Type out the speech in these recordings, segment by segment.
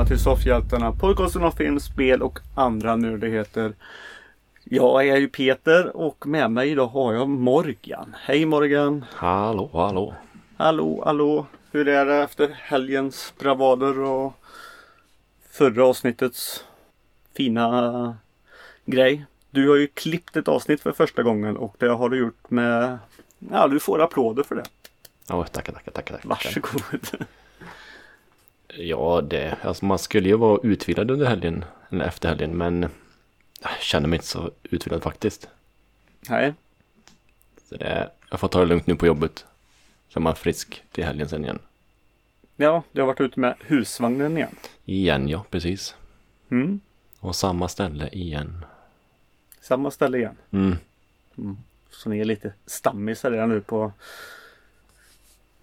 välkomna till Soffhjältarna, podcasten om film, spel och andra nördigheter. Jag är ju Peter och med mig idag har jag Morgan. Hej Morgan! Hallå, hallå! Hallå, hallå! Hur är det efter helgens bravader och förra avsnittets fina grej? Du har ju klippt ett avsnitt för första gången och det har du gjort med... Ja, du får applåder för det. Ja, tackar, tackar, tackar. tackar. Varsågod. Ja, det, alltså man skulle ju vara utvilad under helgen, eller efter helgen, men jag känner mig inte så utvilad faktiskt. Nej, Så det, jag får ta det lugnt nu på jobbet. Så är man frisk till helgen sen igen. ja, du har varit ute med husvagnen igen. Igen ja, precis. Mm. Och samma ställe igen. Samma ställe igen. Mm. Så ni är lite stammisar redan nu på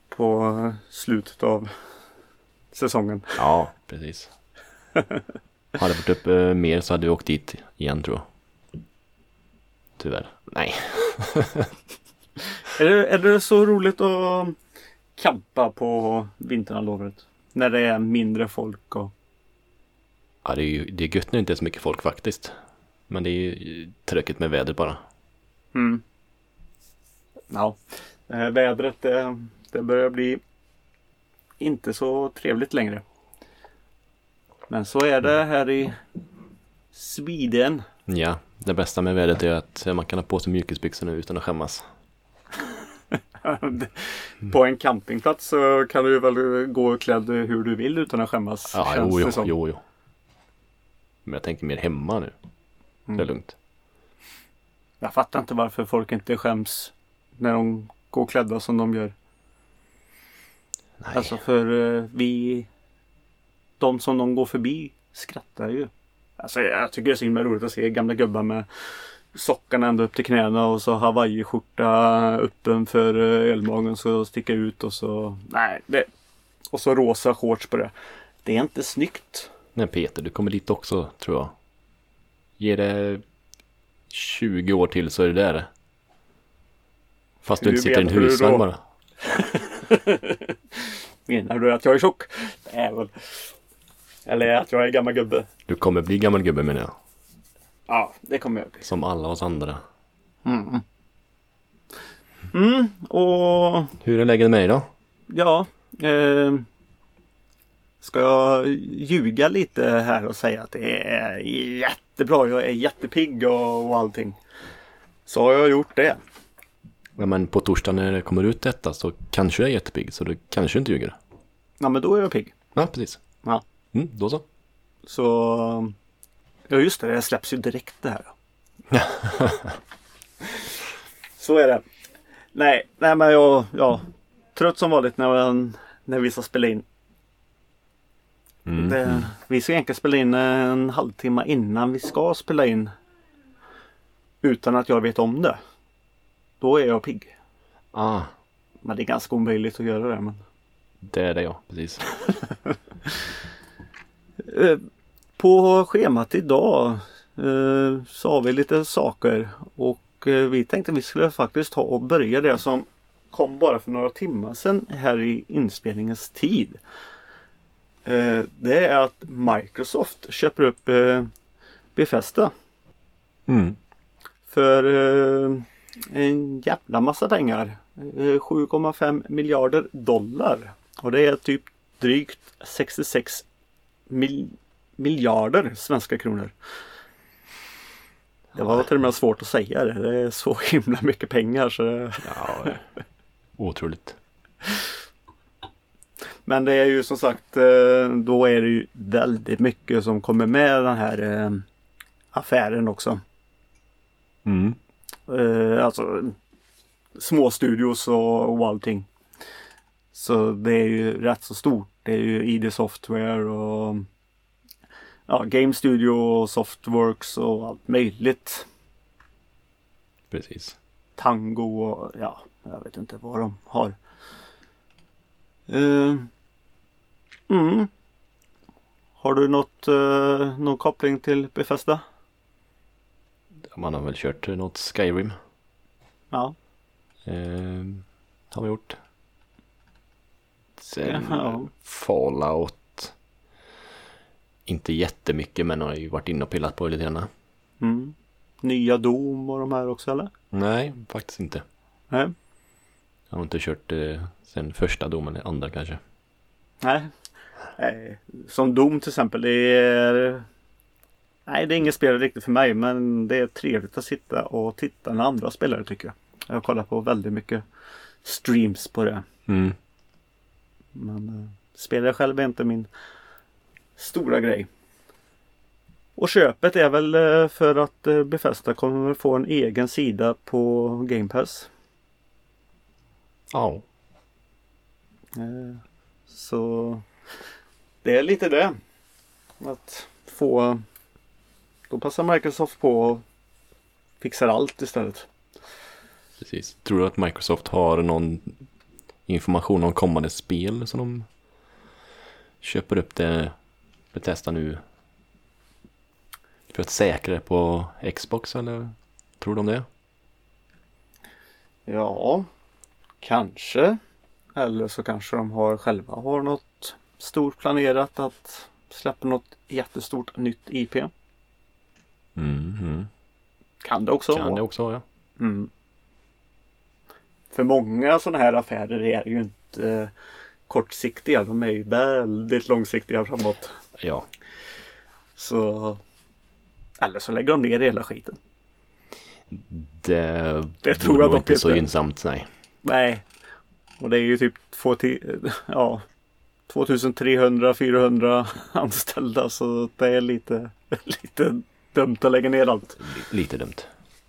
på slutet av säsongen. Ja, precis. hade jag varit uppe mer så hade vi åkt dit igen tror jag. Tyvärr. Nej. Är det, är det så roligt att campa på vinterhalvåret? När det är mindre folk och Ja, det är ju det är gött när det inte är så mycket folk faktiskt. Men det är ju tråkigt med vädret bara. mm. Ja, det här vädret det, det börjar bli inte så trevligt längre. Men så är det här i Sweden. Ja, det bästa med vädret är att man kan ha på sig mjukisbyxor nu utan att skämmas. På en campingplats så kan du väl gå klädd hur du vill utan att skämmas. Ja, jo, jo, jo, jo. Men jag tänker mer hemma nu. Det är Mm. lugnt. Jag fattar inte varför folk inte skäms när de går klädda som de gör. Nej, Alltså för eh, vi, de som de går förbi skrattar ju. Alltså jag tycker det är så himla roligt att se gamla gubbar med sockarna ända upp till knäna och så hawaiiskjorta öppen för eh, ölmagen så sticka ut och så nej det och så rosa shorts på det. Det är inte snyggt. Nej, Peter, du kommer dit också tror jag. Ge det 20 år till så är det där. Fast du Hur inte sitter i en du husvagn bara. Menar du att jag är tjock? Väl. Eller att jag är gammal gubbe? Du kommer bli gammal gubbe menar jag. Ja, det kommer jag bli. Som alla oss andra. Mm. Mm, och Hur är läget med dig då? ja. Eh, ska jag ljuga lite här och säga att det är jättebra. Jag är jättepigg och, och allting. Så har jag gjort det. Ja, men på torsdag när det kommer ut detta så kanske jag är jättepigg så du kanske inte ljuger. Ja men då är jag pigg. Ja, precis. Ja. Mm, då så. Så Ja just det, det släpps ju direkt det här. Så är det. Nej, nej men jag, ja, trött som vanligt när, man, när vi ska spela in. Mm. Det, vi ska egentligen spela in en halvtimme innan vi ska spela in. Utan att jag vet om det. Då är jag pigg. Ah, Men det är ganska omöjligt att göra det. Men... det är det ja, precis. Eh, På schemat idag eh, så har vi lite saker och eh, vi tänkte vi skulle faktiskt ta och börja det som kom bara för några timmar sedan här i inspelningens tid. Det är att Microsoft köper upp Bethesda Mm. för en jävla massa pengar. Eh, 7,5 miljarder dollar. Och det är typ drygt 66 mil miljarder svenska kronor. Det var till och med svårt att säga det. Det är så himla mycket pengar. Så... Ja, otroligt. Men det är ju som sagt eh, då är det ju väldigt mycket som kommer med den här eh, affären också. Mm. Eh, alltså små studios och, och allting. Så det är ju rätt så stort. Det är ju ID Software och ja, Game Studio och Softworks och allt möjligt. Precis. Tango och ja, jag vet inte vad de har. Eh, mm. Har du något, eh, någon koppling till Bethesda? Man har väl kört något Skyrim. Ja. Eh, har vi gjort. Sen Ja. Fallout. inte jättemycket men har ju varit inne och pillat på lite grann. Mm. Nya Dom och de här också eller? Nej, faktiskt inte. Nej. Jag har inte kört eh, sen första domen, andra kanske. Nej. Nej. Som Dom till exempel. Det är... Nej, det är inget spel riktigt för mig. Men det är trevligt att sitta och titta när andra spelare tycker jag. Jag har kollat på väldigt mycket streams på det. Mm. Men eh, spela själv är inte min stora grej. Och köpet är väl eh, för att eh, Befästa kommer få en egen sida på Game Pass. Ja. Eh, Så det är lite det. Att få Då passar Microsoft på och fixar allt istället. Precis. Tror du att Microsoft har någon information om kommande spel som de köper upp det, det testar nu? För att säkra det på Xbox eller tror de det? Ja, kanske. Eller så kanske de har själva har något stort planerat att släppa något jättestort nytt IP. Mm, Kan det också Kan vara. det också vara ja. Mm. För många sådana här affärer är ju inte eh, kortsiktiga. De är ju väldigt långsiktiga framåt. Ja, Så Eller så lägger de ner hela skiten. det, Det tror jag dock inte så gynnsamt, nej. Nej. Och det är ju typ två ja, 2300-400 anställda så det är lite, lite dumt att lägga ner allt. Li- Lite dumt.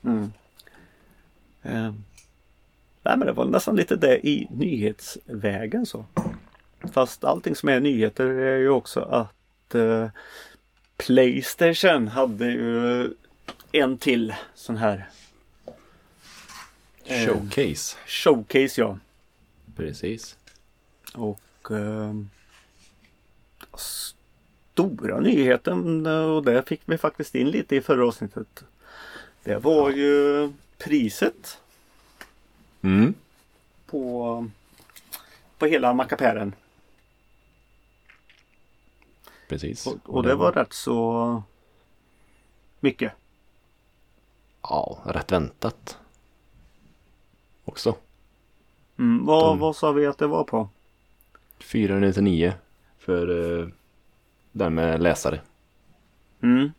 Mm. Eh, nej men det var nästan lite det i nyhetsvägen så. Fast allting som är nyheter är ju också att eh, Playstation hade ju en till sån här Eh. Showcase. showcase ja. Precis. Och eh, stora nyheten eh, och det fick vi faktiskt in lite i förra avsnittet. Det var ju priset Mm. på, på hela mackapären. Precis. Och, och det var rätt så mycket. Ja, rätt väntat. Också. Mm, vad, De- vad sa vi att det var på? 499 för uh, den med läsare. Mm,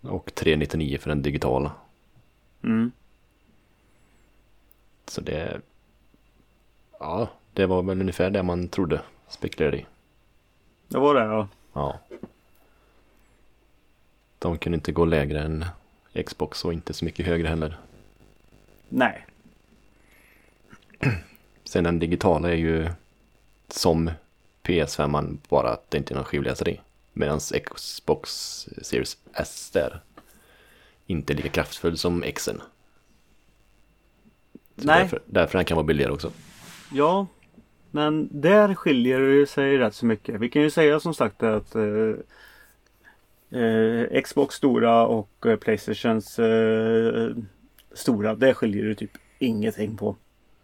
Och 399 för den digitala. mm, Så det... Ja, det var väl ungefär det man trodde. Spekulerade i. det var det ja. Ja. De kunde inte gå lägre än Xbox och inte så mycket högre heller. Nej. Sen den digitala är ju som PS5 man bara att det inte är någon skivläsare i. Medan Xbox Series S där inte är lika kraftfull som Xen. Så Nej. Därför, därför den kan vara billigare också. Ja, men där skiljer det sig rätt så mycket. Vi kan ju säga som sagt att eh, eh, Xbox stora och eh, Playstations eh, stora, det skiljer det typ ingenting på.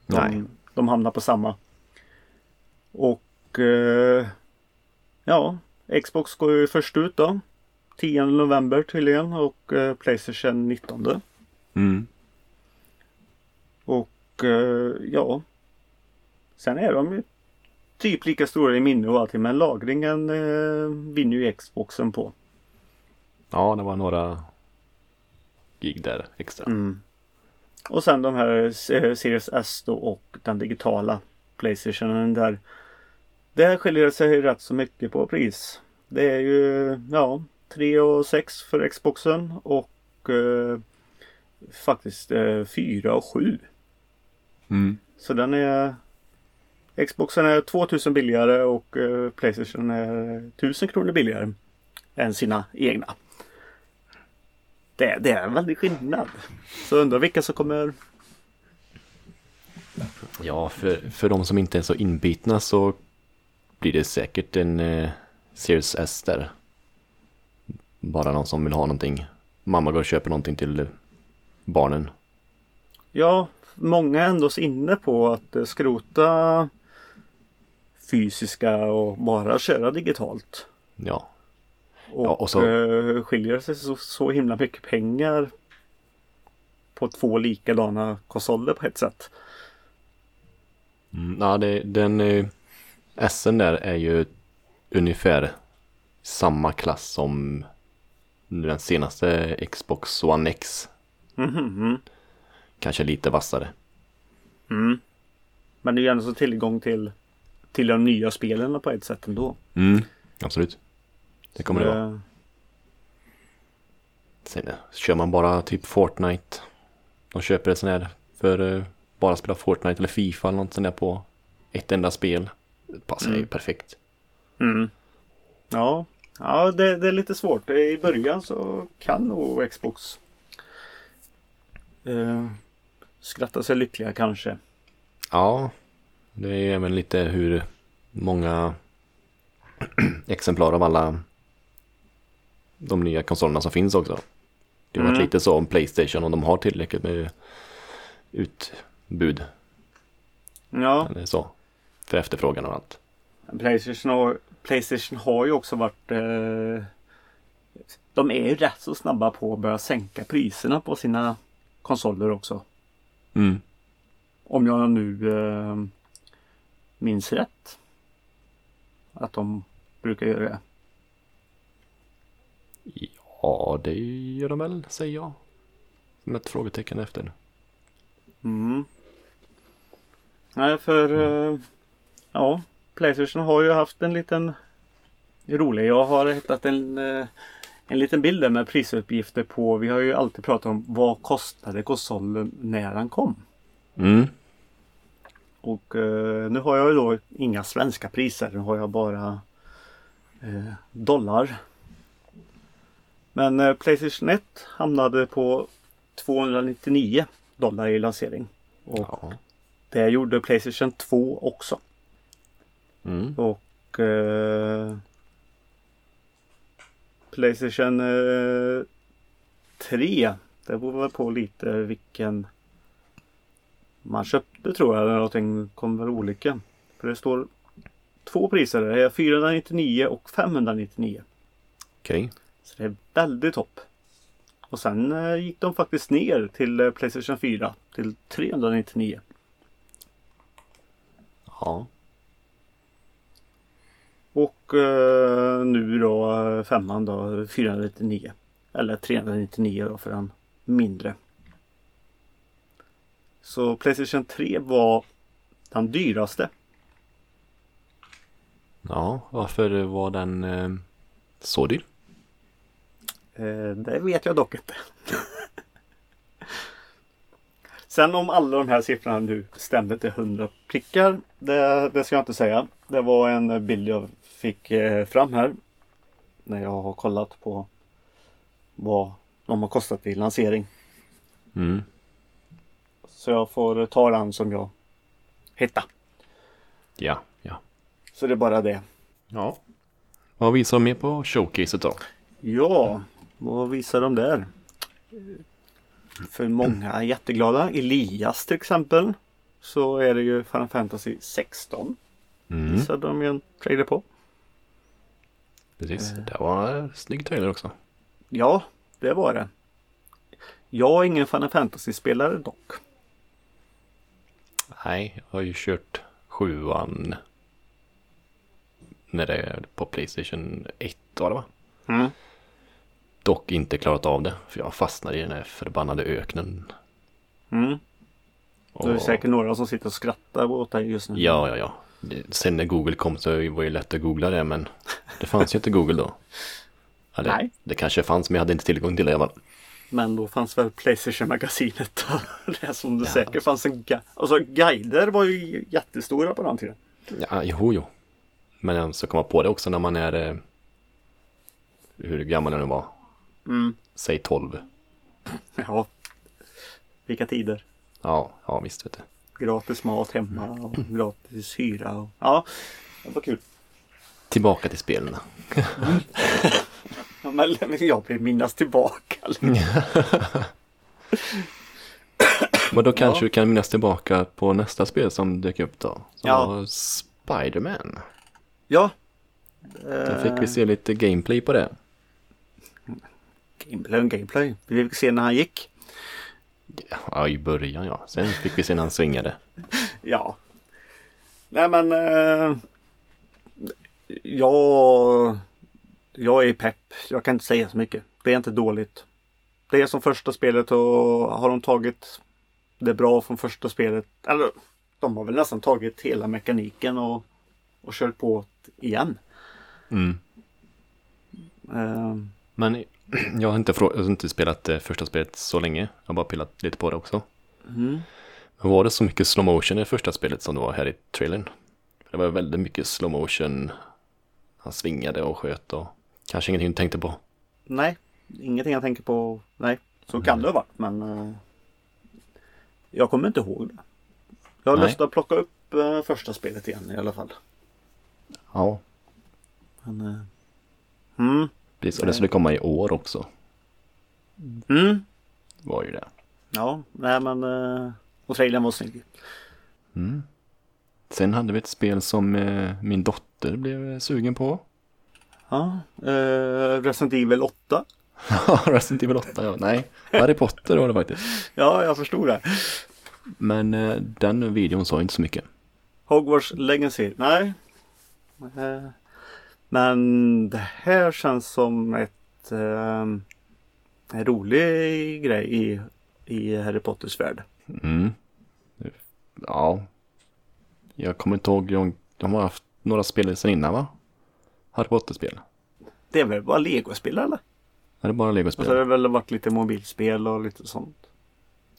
De, Nej. de hamnar på samma. Och eh, ja, Xbox går ju först ut då. 10 november tydligen och eh, Playstation 19. Mm. Och eh, ja. Sen är de ju typ lika stora i minne och allting men lagringen eh, vinner ju Xboxen på. Ja, det var några gig där extra. Mm. Och sen de här eh, Series S då och den digitala Playstationen där. Där skiljer sig rätt så mycket på pris. Det är ju ja 3 och 6 för Xboxen och eh, faktiskt eh, 4 och 7 Mm. Så den är Xboxen är 2000 billigare och eh, Playstation är 1000 kronor billigare än sina egna. Det, det är en väldig skillnad. Så undrar vilka som kommer... Ja, för, för de som inte är så inbitna så blir det säkert en eh, Series S där. Bara någon som vill ha någonting. Mamma går och köper någonting till eh, barnen. Ja, många är ändå inne på att eh, skrota fysiska och bara köra digitalt. Ja. Och, Ja, och så- eh, skiljer sig så, så himla mycket pengar på två likadana konsoler på ett sätt. Mm, ja, det, den eh, SN där är ju ungefär samma klass som den senaste Xbox One X. Mhm, Kanske lite vassare. Mm. Men det är ju ändå så tillgång till, till de nya spelen på ett sätt ändå. Mm, absolut. Det kommer det vara. Sen eh, kör man bara typ Fortnite. De köper ett sånt här för eh, bara spela Fortnite eller Fifa eller något sånt där på ett enda spel. Passar ju Mm. perfekt. Mm. Ja, ja det, det är lite svårt. I början så kan nog Xbox eh, skratta sig lyckliga kanske. Ja, det är även lite hur många exemplar av alla de nya konsolerna som finns också. Det har varit Mm. lite så om Playstation om de har tillräckligt med utbud Ja, eller så. För efterfrågan och allt. Playstation har, Playstation har ju också varit eh, De är ju rätt så snabba på att börja sänka priserna på sina konsoler också. Mm. Om jag nu eh, minns rätt. Att de brukar göra det. Ja, det gör de väl, säger jag. Med ett frågetecken efter. Mm. Nej, för eh, ja, Playstation har ju haft en liten rolig. Jag har hittat en, eh, en liten bild där med prisuppgifter på. Vi har ju alltid pratat om vad kostade konsolen när den kom. Mm. Och eh, nu har jag ju då inga svenska priser. Nu har jag bara eh, dollar. Men eh, Playstation 1 hamnade på 299 dollar i lansering. Och Ja. det gjorde Playstation 2 också. Mm. Och eh, Playstation eh, 3. Det beror väl på lite vilken man köpte tror jag. Eller någonting kom väl olika. För det står två priser. Det är 499 och 599. Okej. Så det är väldigt topp. Och sen eh, gick de faktiskt ner till eh, Playstation 4 till 399. Ja. Och eh, nu då femman då 499. Eller 399 då för den mindre. Så Playstation 3 var den dyraste. Ja, varför var den eh, så dyr? Eh, det vet jag dock inte. Sen om alla de här siffrorna nu stämde till 100 prickar. Det, det ska jag inte säga. Det var en bild jag fick eh, fram här. När jag har kollat på vad de har kostat i lansering. Mm. Så jag får ta den som jag hittar. Ja, ja. Så det är bara det. Ja. Vad visar de mer på showcaset då? Ja, vad visar de där? För många är jätteglada. Elias till exempel. Så är det ju Final Fantasy 16. Mm. Visade de ju en trailer på. Precis, det var en snygg trailer också. Ja, det var det. Jag är ingen Final Fantasy-spelare dock. Nej, jag har ju kört sjuan när det är på Playstation 1 var det va? Mm. Dock inte klarat av det, för jag fastnade i den här förbannade öknen. Mm. Det är Och- säkert några som sitter och skrattar åt dig just nu. Ja, ja, ja. Sen när Google kom så var det lätt att googla det, men det fanns ju inte Google då. Eller, Nej. det kanske fanns, men jag hade inte tillgång till det i alla fall. Men då fanns väl Playstation-magasinet. det som det Ja. säkert fanns en gu- Alltså guider var ju jättestora på den tiden. Ja, jo, jo. Men ska komma på det också när man är, eh, hur gammal jag nu var, Mm. säg 12. Ja. Vilka tider. Ja, ja visst vet du. Gratis mat hemma och gratis hyra. Och... Ja, det var kul. Tillbaka till spelen. Ja, men jag vill minnas tillbaka. Men då kanske Ja. du kan minnas tillbaka på nästa spel som dök upp då. Som Ja. Spiderman. Ja. Då fick vi se lite gameplay på det. gameplay gameplay. Vi fick se när han gick. Ja, i början ja. Sen fick vi se när han svingade. Ja. Nej men. Eh, jag. Jag är pepp. Jag kan inte säga så mycket. Det är inte dåligt. Det är som första spelet och har de tagit det bra från första spelet. Eller de har väl nästan tagit hela mekaniken och, och kört på igen. Mm. Eh, Men jag har inte, jag har inte spelat det första spelet så länge. Jag har bara pillat lite på det också. mm. Men var det så mycket slow motion i första spelet som det var här i trailern? Det var väldigt mycket slow motion. Han svingade och sköt och kanske ingenting du tänkte på. Nej, ingenting jag tänker på. Nej, så kan det ha varit men eh, jag kommer inte ihåg det. Jag har Nej. lust att plocka upp eh, första spelet igen i alla fall. Ja, Men, eh, mm, precis. Och det skulle komma i år också. mm, Var ju det. ja, nej men eh, och trailern var snygg. Mm. Sen hade vi ett spel som eh, min dotter blev sugen på. Ja, eh, Resident Evil 8. Resident Evil 8, ja. Nej, Harry Potter var det faktiskt. Ja, jag förstod det. Men eh, den videon sa inte så mycket. Hogwarts Legacy. Nej. Eh, Men det här känns som ett eh, en rolig grej i, i Harry Potters värld. Mm. Ja. Jag kommer inte ihåg, de, de har haft några spel sen innan va? Harry Potter-spel. Det är väl bara legospel eller? Är det bara Och så har legospel? det väl varit lite mobilspel och lite sånt.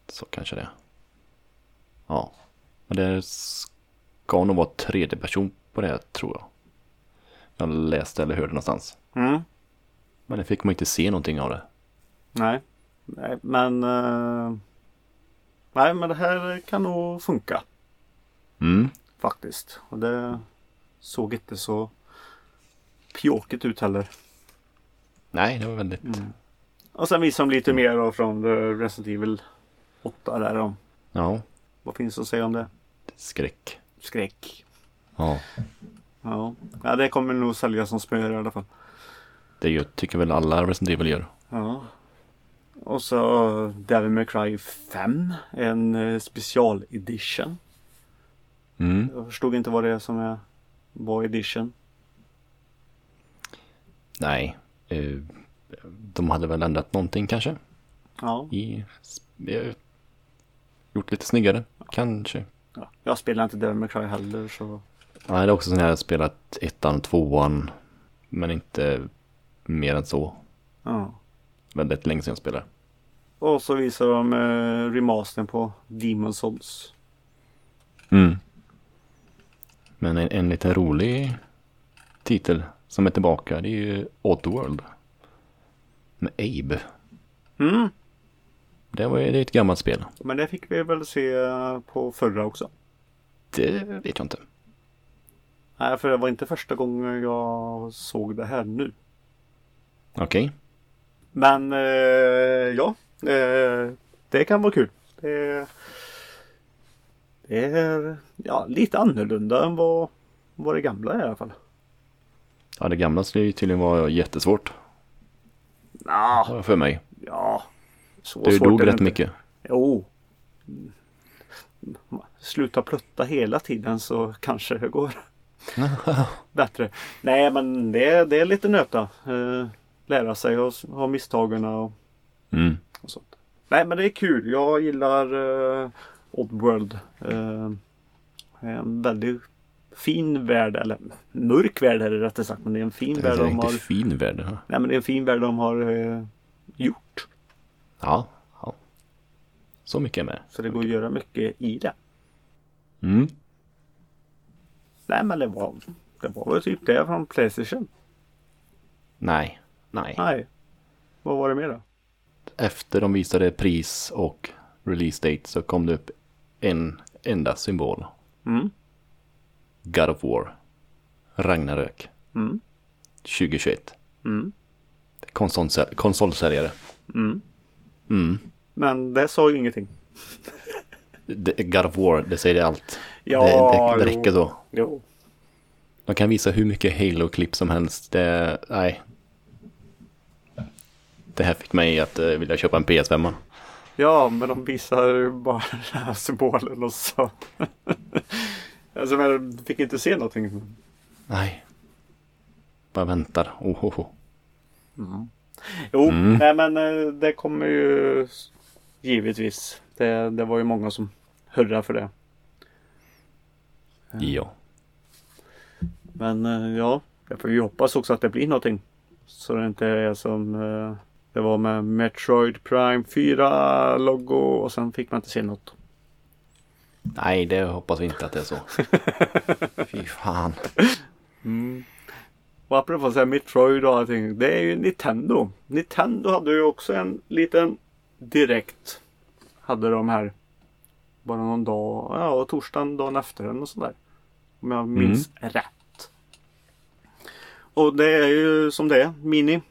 Så kanske det. Ja. Men det ska nog vara tredje person på det tror jag. Jag läste eller hörde någonstans. Mm. Men det fick man inte se någonting av det. Nej. Nej, men eh, Nej, men det här kan nog funka Mm. faktiskt. Och det såg inte så pjåkigt ut heller. Nej, det var väldigt... Och sen visar de lite mer då från The Resident Evil 8 där om. Ja, Vad finns att säga om det? skräck. Skräck. Ja. Ja, ja det kommer nog sälja som smör i alla fall. Det gör, tycker väl alla Resident Evil gör. Ja. Och så Devil May Cry 5. En eh, special edition. Mm. Jag förstod inte vad det är som är var edition. Nej. Eh, de hade väl ändrat någonting kanske? Ja. I... eh, Gjort lite snyggare, kanske. ja. Jag spelar inte Devil May Cry heller så. Nej, det är också sån här jag spelat ettan, tvåan. Men inte mer än så. Ja. Väldigt länge sedan jag spelar. Och så visar de eh, remastern på Demon Souls. Mm. Men en, en lite rolig titel som är tillbaka det är ju Oddworld. Med Abe. Mm. Det, var, ju- det är ett gammalt spel. Men det fick vi väl se eh, på förra också. Det vet jag inte. Nej, för det var inte första gången jag såg det här nu. Okej. Men eh, ja, eh, det kan vara kul. Det, det är ja, lite annorlunda än vad, vad det gamla är i alla fall. Ja, det gamla skulle ju tydligen vara jättesvårt. Nah, Har jag för mig. ja, så Det dog rätt inte. mycket. Jo. Sluta plutta hela tiden så kanske det går bättre. Nej men det, det är lite nöta. Eh, lära sig och ha misstagen och, Mm. och sånt. Nej men det är kul. Jag gillar uh, Oddworld. Uh, en väldigt fin värld. Eller mörk värld är det rättare sagt. Men det är en fin Det värld är de har. fin värld. Nej men det är en fin värld de har eh, gjort. Ja, ja. Så mycket med. Så det går att göra mycket i det. Mm. Nej men det var, det var väl typ det från Playstation. Nej, nej. Nej. Vad var det mer då? Efter de visade pris och release date så kom det upp en enda symbol. Mm. God of War. Ragnarök. Mm. 2021. Mm. Konsolsäljare. Mm. Mm. Men det sa ju ingenting. God of War, det säger allt. Ja, det, det, det räcker så. Jo. De kan visa hur mycket Halo-klipp som helst. Det, nej. det här fick mig att eh, vilja köpa en PS5. Ja, men de visar bara den här symbolen och så. alltså, men fick inte se någonting. Nej. Bara väntar. Oh, oh, oh. Jo, Mm. nej men eh, det kommer ju givetvis. Det, det var ju många som hurrade för det. Ja. Men eh, ja, jag får ju hoppas också att det blir någonting. Så det inte är som eh, det var med Metroid Prime 4 logo och sen fick man inte se något. Nej, det hoppas vi inte att det är så. Fy fan. Och apropå så här Metroid och allting. Det är ju Nintendo. Nintendo hade ju också en liten direkt. Hade de här. Bara någon dag. Ja, torsdagen dagen efter eller något sånt där. Om jag minns rätt. Och det är ju som det är. Mini.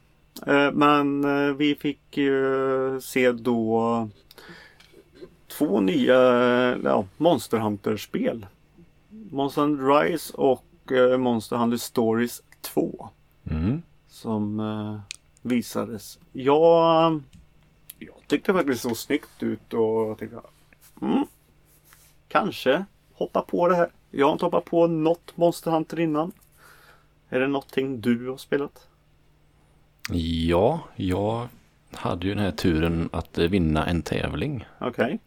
Eh, Men eh, vi fick ju se då två nya ja, Monster Hunter-spel. Monster Hunter Rise och eh, Monster Hunter Stories 2 Mm. som visades. Jag, jag tyckte faktiskt det såg snyggt ut och jag tänkte mm, kanske hoppa på det här. Jag har inte hoppat på något Monster Hunter innan. Är det någonting du har spelat? Ja, jag hade ju den här turen att eh, vinna en tävling Okej.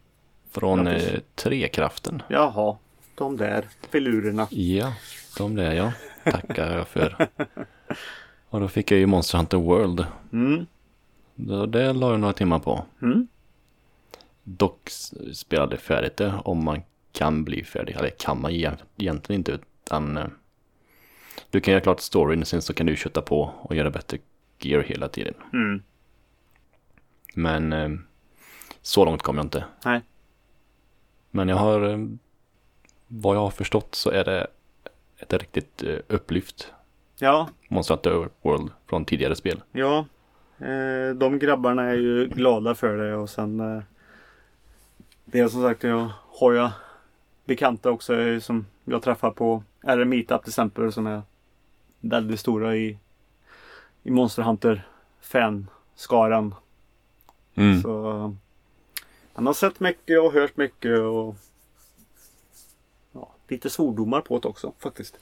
från Grattis. eh, Trekraften. Jaha. De där filurerna. Ja, de där ja. Tackar jag för. Och då fick jag ju Monster Hunter World. Mm. Det, det la jag några timmar på. Mm. Dock spelade färdigt det om man kan bli färdig. Eller kan man egent- egentligen inte utan eh, du kan göra klart storyn sen så kan du kötta på och göra bättre gear hela tiden. Mm. Men eh, så långt kom jag inte. Nej. Men jag har, eh, vad jag har förstått så är det ett riktigt upplyft. Ja, Monster Hunter World från tidigare spel. Ja, de grabbarna är ju glada för det och sen Det är som sagt jag har jag bekanta också eh, som jag träffar på är Meetup till exempel som är väldigt stora i i Monster Hunter fanskaran. Mm. Så han har sett mycket och hört mycket och ja, lite svordomar på det också faktiskt.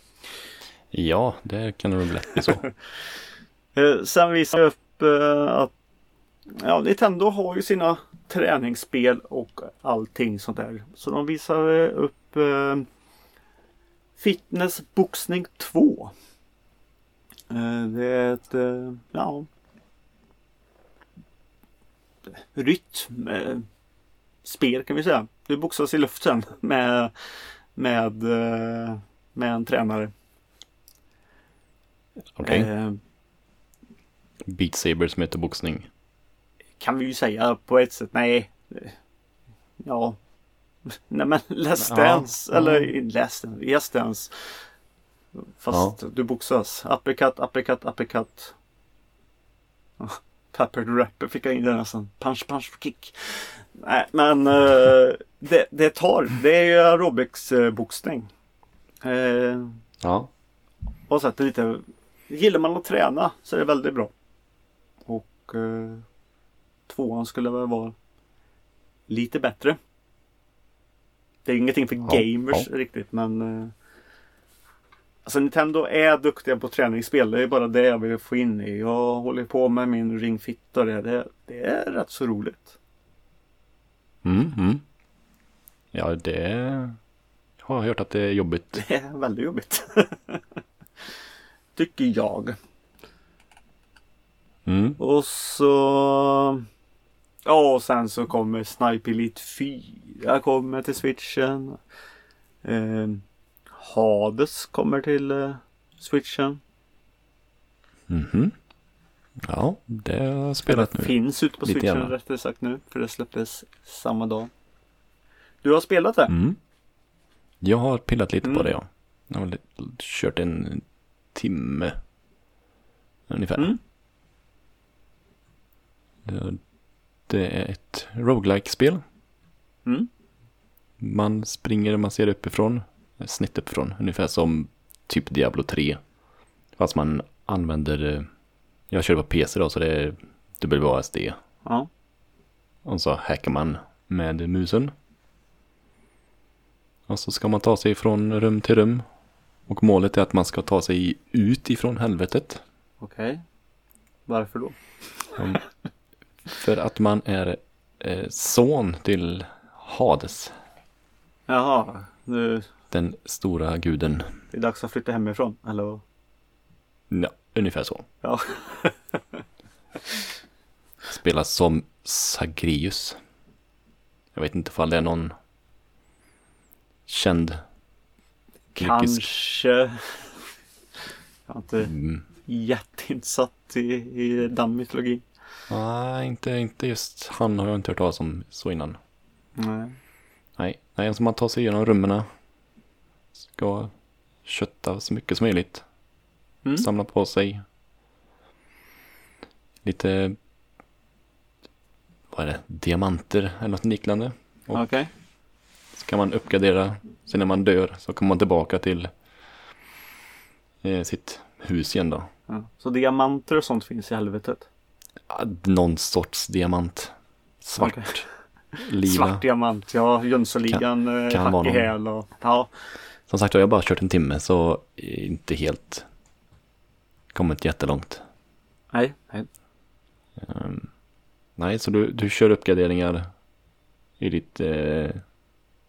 Ja, det kan det väl lätt bli så. Eh, sen visar jag upp eh, att ja, Nintendo har ju sina träningsspel och allting sånt där. Så de visar eh, upp eh, Fitness Boxning 2. Eh, det är ett eh, ja, rytm eh, spel kan vi säga. Du boxas i luften med med, eh, med en tränare. Okej. Eh, Beat Saber som heter boxning. Kan vi ju säga på ett sätt. Nej. Ja. Nej men Let's Ja, Dance. ja. Eller Let's Dance. Yes Dance. Fast du boxas. Uppercut, uppercut, uppercut. Oh, Pepper the Rapper fick jag in där nästan. Punch, punch, kick. Nej men eh, det, det tar. Det är ju aerobics eh, boxning. Eh, Ja, och sett det lite. Gillar man att träna så är det väldigt bra. Och eh, tvåan skulle väl vara lite bättre. Det är ingenting för Ja, gamers ja. riktigt men eh, Alltså Nintendo är duktiga på träningsspel. Det är bara det jag vill få in i. Jag håller på med min Ring Fit och det. Det, det är rätt så roligt. mm, mm. Ja, det har jag hört att det är jobbigt. Det är väldigt jobbigt. Tycker jag. Mm. Och så... Ja, och sen så kommer Snipe Elite 4 kommer till switchen. Eh, Hades kommer till eh, switchen. Mhm. Ja, det har jag spelat Det nu. finns ute på Lite switchen grann. rättare sagt nu. För det släpptes samma dag. Du har spelat det? Mm. Jag har pillat lite på Mm. det ja. Jag har kört en timme. Ungefär. Mm. Det, är ett roguelike spel Mm. Man springer, man ser uppifrån. Snitt uppifrån. Ungefär som typ Diablo 3. Fast man använder, eh, jag kör på PC då så det är WASD. Ja. Och så hackar man med musen. Och så ska man ta sig från rum till rum. Och målet är att man ska ta sig ut ifrån helvetet. Okej. Varför då? För att man är eh, son till Hades. Jaha. Nu Den stora guden. det är dags att flytta hemifrån. Eller? Ja, ungefär så. Ja. Spelas som Sagrius. Jag vet inte ifall det är någon känd Kanske. Jag är inte Mm. jätteinsatt i, i den mytologin. Nej, inte, inte just han har jag inte hört talas om så innan. Nej. Nej, nej, alltså man tar sig igenom rummen. Ska kötta så mycket som möjligt. Mm. Samla på sig. Lite, vad är det, diamanter eller något liknande. Okej. Så kan man uppgradera. Sen när man dör så kommer man tillbaka till eh, sitt hus igen då. Ja. Så diamanter och sånt finns i helvetet? Någon sorts diamant. Svart. Okej. Lila. Svart diamant, ja. Jönssonligan, eh, kan hack vara i någon. häl och... Ja. Som sagt jag har bara kört en timme så inte helt kommit jättelångt. Nej, nej. Ehm, nej, så du, du kör uppgraderingar i ditt, eh,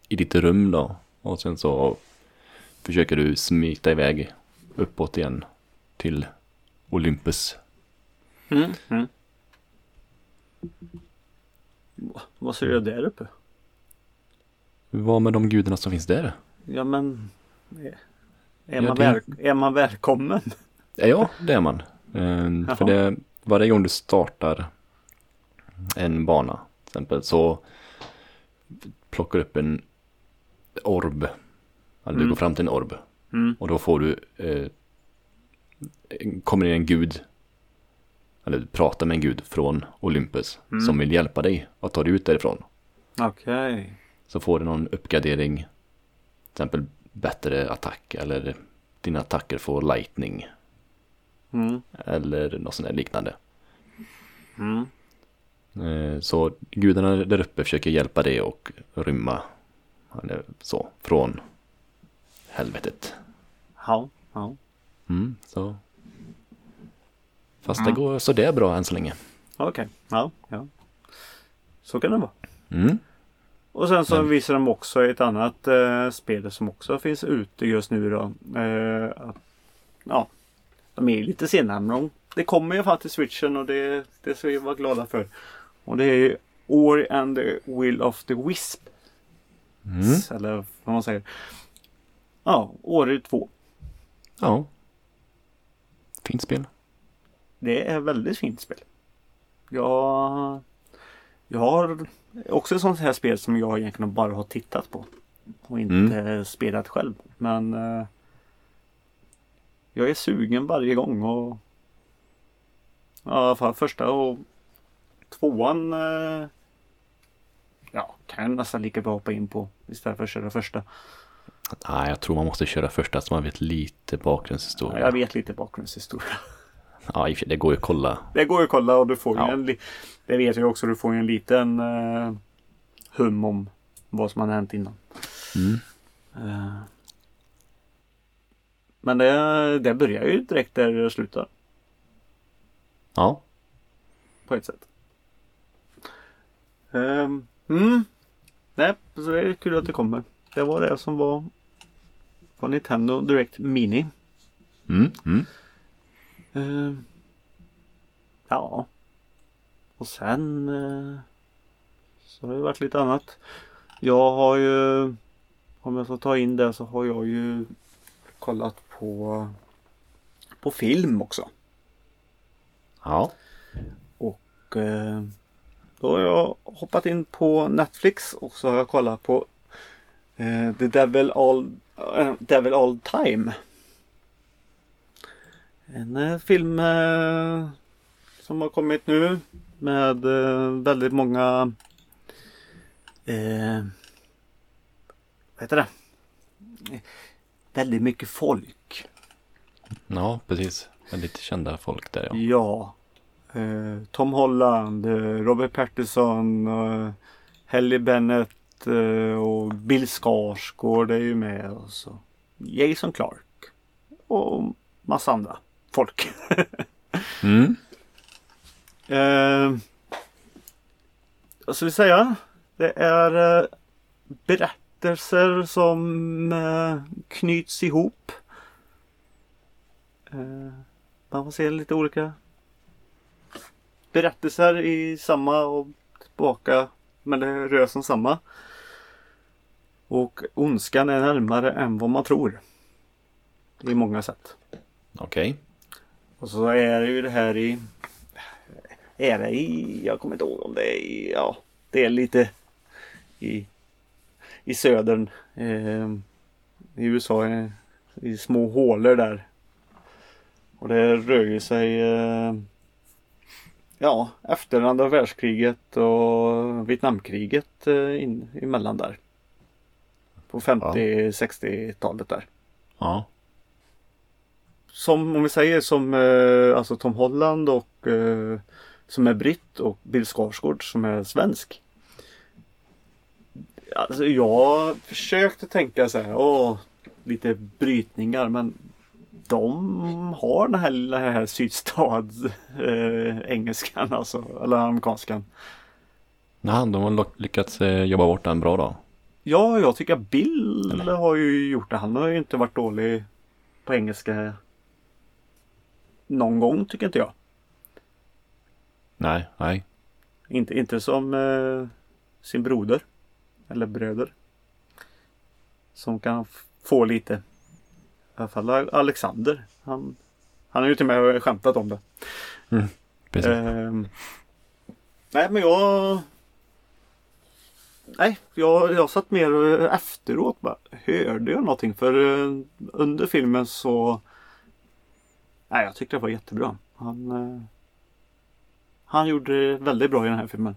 i ditt rum då. Och sen så försöker du smita iväg uppåt igen till Olympus. Mm. Mm. Va- Vad ser du där uppe? Vad med de gudarna som finns där? Ja men... Är, är, Ja, man, det- väl, är man välkommen? Ja, det är man. Ehm, för det, varje gång du startar en bana till exempel så plockar du upp en orb. Du Mm. går fram till en orb. Mm. Och då får du, eh, kommer det en gud, eller du pratar med en gud från Olympus Mm. som vill hjälpa dig att ta dig ut därifrån. Okej. Så får du någon uppgradering, till exempel bättre attack eller dina attacker får lightning Mm. eller något sånt där liknande. Mm. Eh, Så gudarna där uppe försöker hjälpa dig och rymma eller så, från helvetet. Ja. ja. Mm, så. Fast Mm. det går så det är bra än så länge. Okej. Ja. ja. Så kan det vara. Mm. Och sen så Men- visar de också ett annat eh, spel som också finns ute just nu då. Eh, ja, de är lite sena men de, det kommer ju faktiskt switchen och det, det ska vi vara glada för. Och det är ju Ori and the Will of the Wisp. Mm. Eller vad man säger. Ja, Ori 2. Ja. Fint spel. Det är väldigt fint spel. Jag, jag har också ett sånt här spel som jag egentligen bara har tittat på. Och inte spelat själv. Men eh, jag är sugen varje gång. Och, ja, fall första och tvåan eh, ja, kan jag nästan lika bra hoppa in på istället för att köra första. Nej, jag tror man måste köra första så man vet lite bakgrundshistoria. Jag vet lite bakgrundshistoria. Ja, det går ju att kolla. Det går ju att kolla och du får ju Ja. en li- Det vet jag också, du får ju en liten eh, hum om vad som har hänt innan. Mm. Eh, men det, det börjar ju direkt där det slutar Ja, på ett sätt. Ehm, mm. Nej, så det är kul att det kommer. Det var det som var på Nintendo Direct Mini. mm. Mm. Ehm, ja. Och sen eh, så har det varit lite annat. Jag har ju om jag ska ta in det så har jag ju kollat på på film också. ja. Och eh, då har jag hoppat in på Netflix och så har jag kollat på eh, The Devil All, Devil All Time. En eh, film eh, som har kommit nu med eh, väldigt många eh, vad heter det? Väldigt mycket folk. ja, precis. Väldigt kända folk där ja. Ja. eh, Tom Holland, eh, Robert Pattinson, Helly Bennett och Bill Skarsgård är ju med. Och så. Jason Clark. Och massa andra folk. Mm. Eh, vad ska vi säga? Det är eh, berättelser som eh, knyts ihop. Eh, man får se lite olika berättelser i samma och tillbaka. Men det rör sig om samma. Och ondskan är närmare än vad man tror. I många sätt. Okej. Och så är det ju det här i... Är det i... Jag kommer inte ihåg om det är i... Ja, det är lite i, i södern. Eh, I USA. eh, I små hålor där. Och det rör ju sig... Eh, ja, efter andra världskriget och Vietnamkriget eh, in, emellan där. På 50-60-talet där Ja. Som om vi säger som eh, alltså Tom Holland och eh, som är britt och Bill Skarsgård som är svensk. Alltså jag försökte tänka så här, åh, lite brytningar men de har den här, den här sydstads eh, engelskan alltså, eller amerikanskan. Nej, de har lyckats eh, jobba bort den bra då. Ja, jag tycker Bill Eller? har ju gjort det. Han har ju inte varit dålig på engelska någon gång tycker inte jag. Nej, nej. Inte, inte som eh, sin broder. Eller bröder. Som kan få lite. I alla fall Alexander. Han, han har ju till och med skämtat om det. Precis. Ehm, nej men jag... Nej, jag, jag satt mer efteråt bara. Hörde jag någonting? För eh, under filmen så... Nej, jag tyckte det var jättebra. Han... eh, Han gjorde det väldigt bra i den här filmen.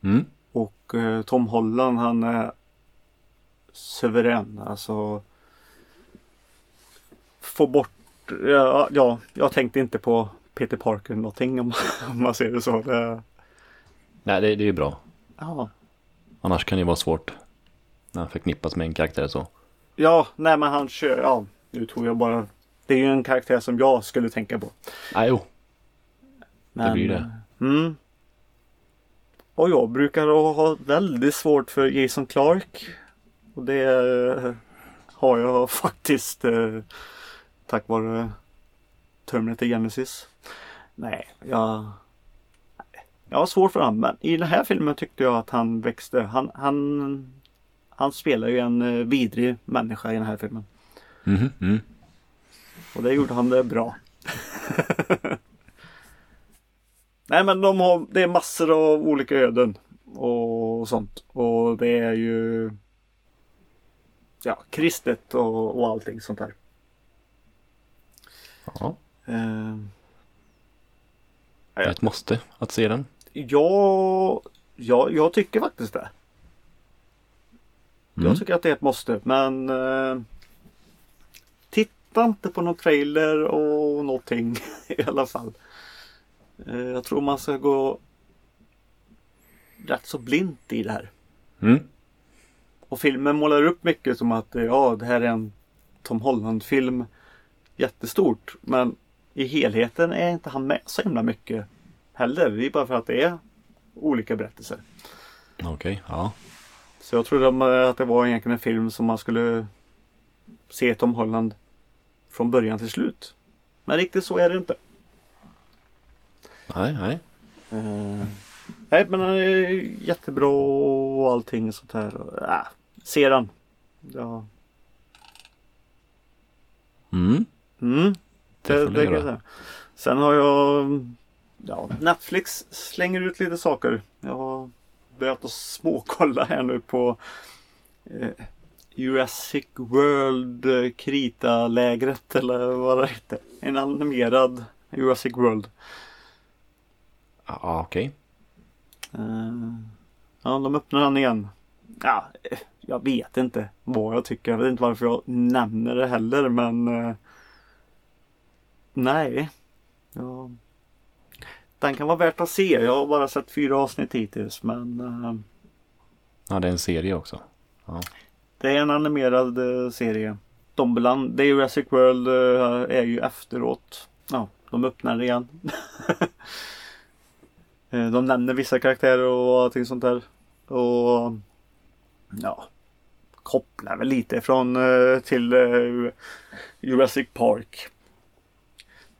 Mm. Och eh, Tom Holland han är suverän. Alltså få bort. Ja, ja, jag tänkte inte på Peter Parker någonting om, om man ser det så. Det, Nej, det, det är ju bra. ja. Annars kan det ju vara svårt. När han förknippas med en karaktär så. ja, nej men han kör. Ja, nu tog jag bara. Det är ju en karaktär som jag skulle tänka på. Nej, jo. Men, blir det. Mm. Och jag brukar ha väldigt svårt för Jason Clark. Och det har jag faktiskt eh, tack vare Terminator Genesis. Nej, jag, jag har svårt för honom. Men i den här filmen tyckte jag att han växte. Han, han, han spelar ju en eh, vidrig människa i den här filmen. Mhm, mm. Och det gjorde han det bra. Nej men de har, det är massor av olika öden och sånt. Och det är ju ja, kristet och, och allting sånt där. Ja, Eh, det är ett måste att se den. ja, ja, jag tycker faktiskt det. Mm. Jag tycker att det är ett måste men eh, Titta inte på någon trailer och någonting i alla fall. Eh, jag tror man ska gå rätt så blint i det här. Mm. Och filmen målar upp mycket som att eh, ja, det här är en Tom Holland-film. Jättestort. Men i helheten är inte han med så himla mycket heller. Det är bara för att det är olika berättelser. Okej, ja. Så jag trodde att det var egentligen en film som man skulle se Tom Holland från början till slut. Men riktigt så är det inte. Nej, nej. Eh, nej men han är jättebra och allting sånt här. Äh, ser han. Ja. Mm. Mm, Det det, kan jag säga. Sen har jag ja, Netflix slänger ut lite saker. Jag har börjat att småkolla här nu på eh, Jurassic World eh, Krita-lägret eller vad det heter. En animerad Jurassic World. Ja, okej. Eh, ja, de öppnar den igen. Ja, eh, jag vet inte vad jag tycker. Jag vet inte varför jag nämner det heller men Nej. Ja. den kan vara värt att se. Jag har bara sett fyra avsnitt hittills men Ja, det är en serie också det är en animerad eh, serie. De bland, det är Jurassic World eh, är ju efteråt. Ja, de öppnar igen. Eh, de nämner vissa karaktärer och allting sånt där. Och ja, kopplar väl lite från till Jurassic Park.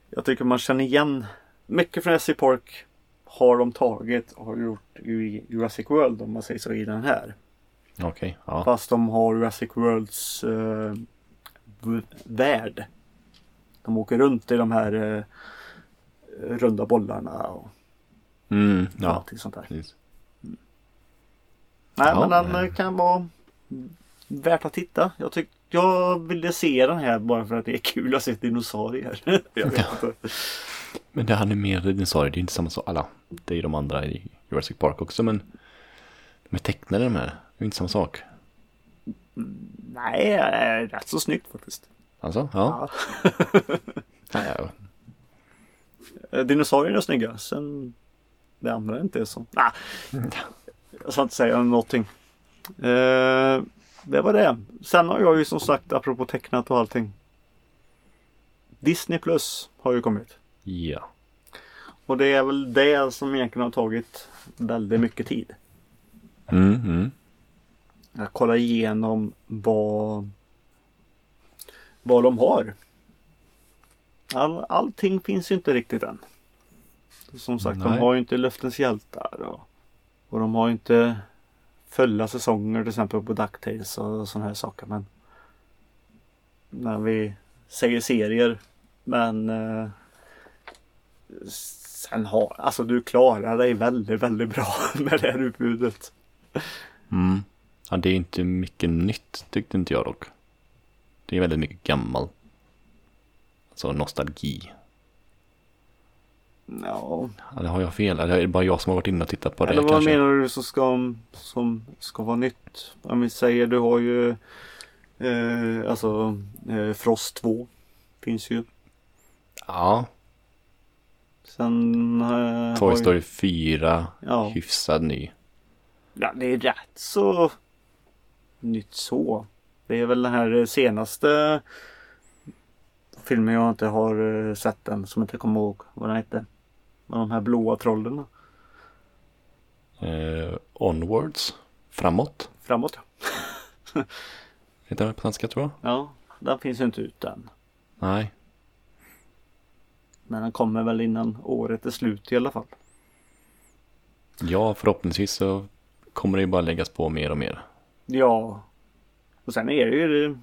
Jag tycker man känner igen mycket från Jurassic Park har de tagit och har gjort i Jurassic World om man säger så i den här. Okej, ja. Fast de har Jurassic Worlds eh, värld. De åker runt i de här eh, runda bollarna och Mm, ja. allting sånt där. Precis. Nej Ja, men den nej. eh, kan vara värt att titta. Jag tyck, jag ville se den här bara för att det är kul att se dinosaurier. jag vet inte. Men det animerade dinosaurier, det är inte samma sak. Alla, det är ju de andra i Jurassic Park också, men de är tecknade de här. Det är inte samma sak. Nej, rätt så snyggt faktiskt. Alltså, ja. ja. Eh, Dinosaurierna är snygga. Sen det andra är inte så. Nah, jag ska inte säga någonting. Eh, det var det. Sen har jag ju som sagt apropå tecknat och allting. Disney Plus har ju kommit. ja. Och det är väl det som egentligen har tagit väldigt mycket tid. Mm, mm. Att kolla igenom vad, vad de har. All, allting finns ju inte riktigt än. Som sagt, de Nej. har ju inte Löftens hjältar. Och, och de har ju inte fulla säsonger till exempel på DuckTales och sådana här saker. Men när vi säger serier. Men eh, sen har, alltså du klarar dig väldigt, väldigt bra med det här utbudet. Mm. Ja, det är inte mycket nytt tyckte inte jag dock. Det är väldigt mycket gammal. Alltså nostalgi. Ja, Eller har jag fel? Eller är det bara jag som har varit inne och tittat på det Eller vad kanske? menar du som ska, som ska vara nytt? Om vi säger du har ju eh, alltså eh, Frost 2 finns ju. Ja, Sen eh, Toy Story ju, 4, Ja. hyfsad ny. ja, det är rätt så nytt så. Det är väl den här senaste filmen jag inte har eh, sett än som jag inte kommer ihåg vad den hette. Med de här blåa trollen. Eh, onwards, framåt. Framåt ja. Heter det på svenska tror jag. Ja, den finns ju inte ut än. Nej, Men den kommer väl innan året är slut i alla fall. ja förhoppningsvis så kommer det ju bara läggas på mer och mer. Ja. Och sen är det ju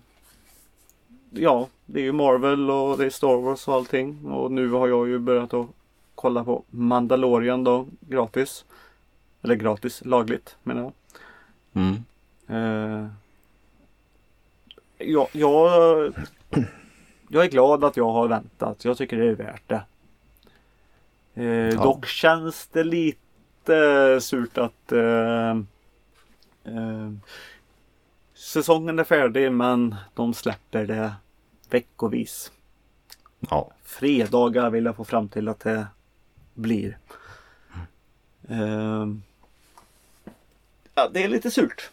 Ja, det är ju Marvel och det är Star Wars och allting. Och nu har jag ju börjat att kolla på Mandalorian då gratis. Eller gratis, lagligt menar jag. Mm. Eh, jag, jag, jag är glad att jag har väntat. Jag tycker det är värt det. Eh, Ja. Dock känns det lite surt att eh, eh, säsongen är färdig men de släpper det veckovis. Ja, Fredagar vill jag få fram till att det blir. Eh, ja, det är lite surt.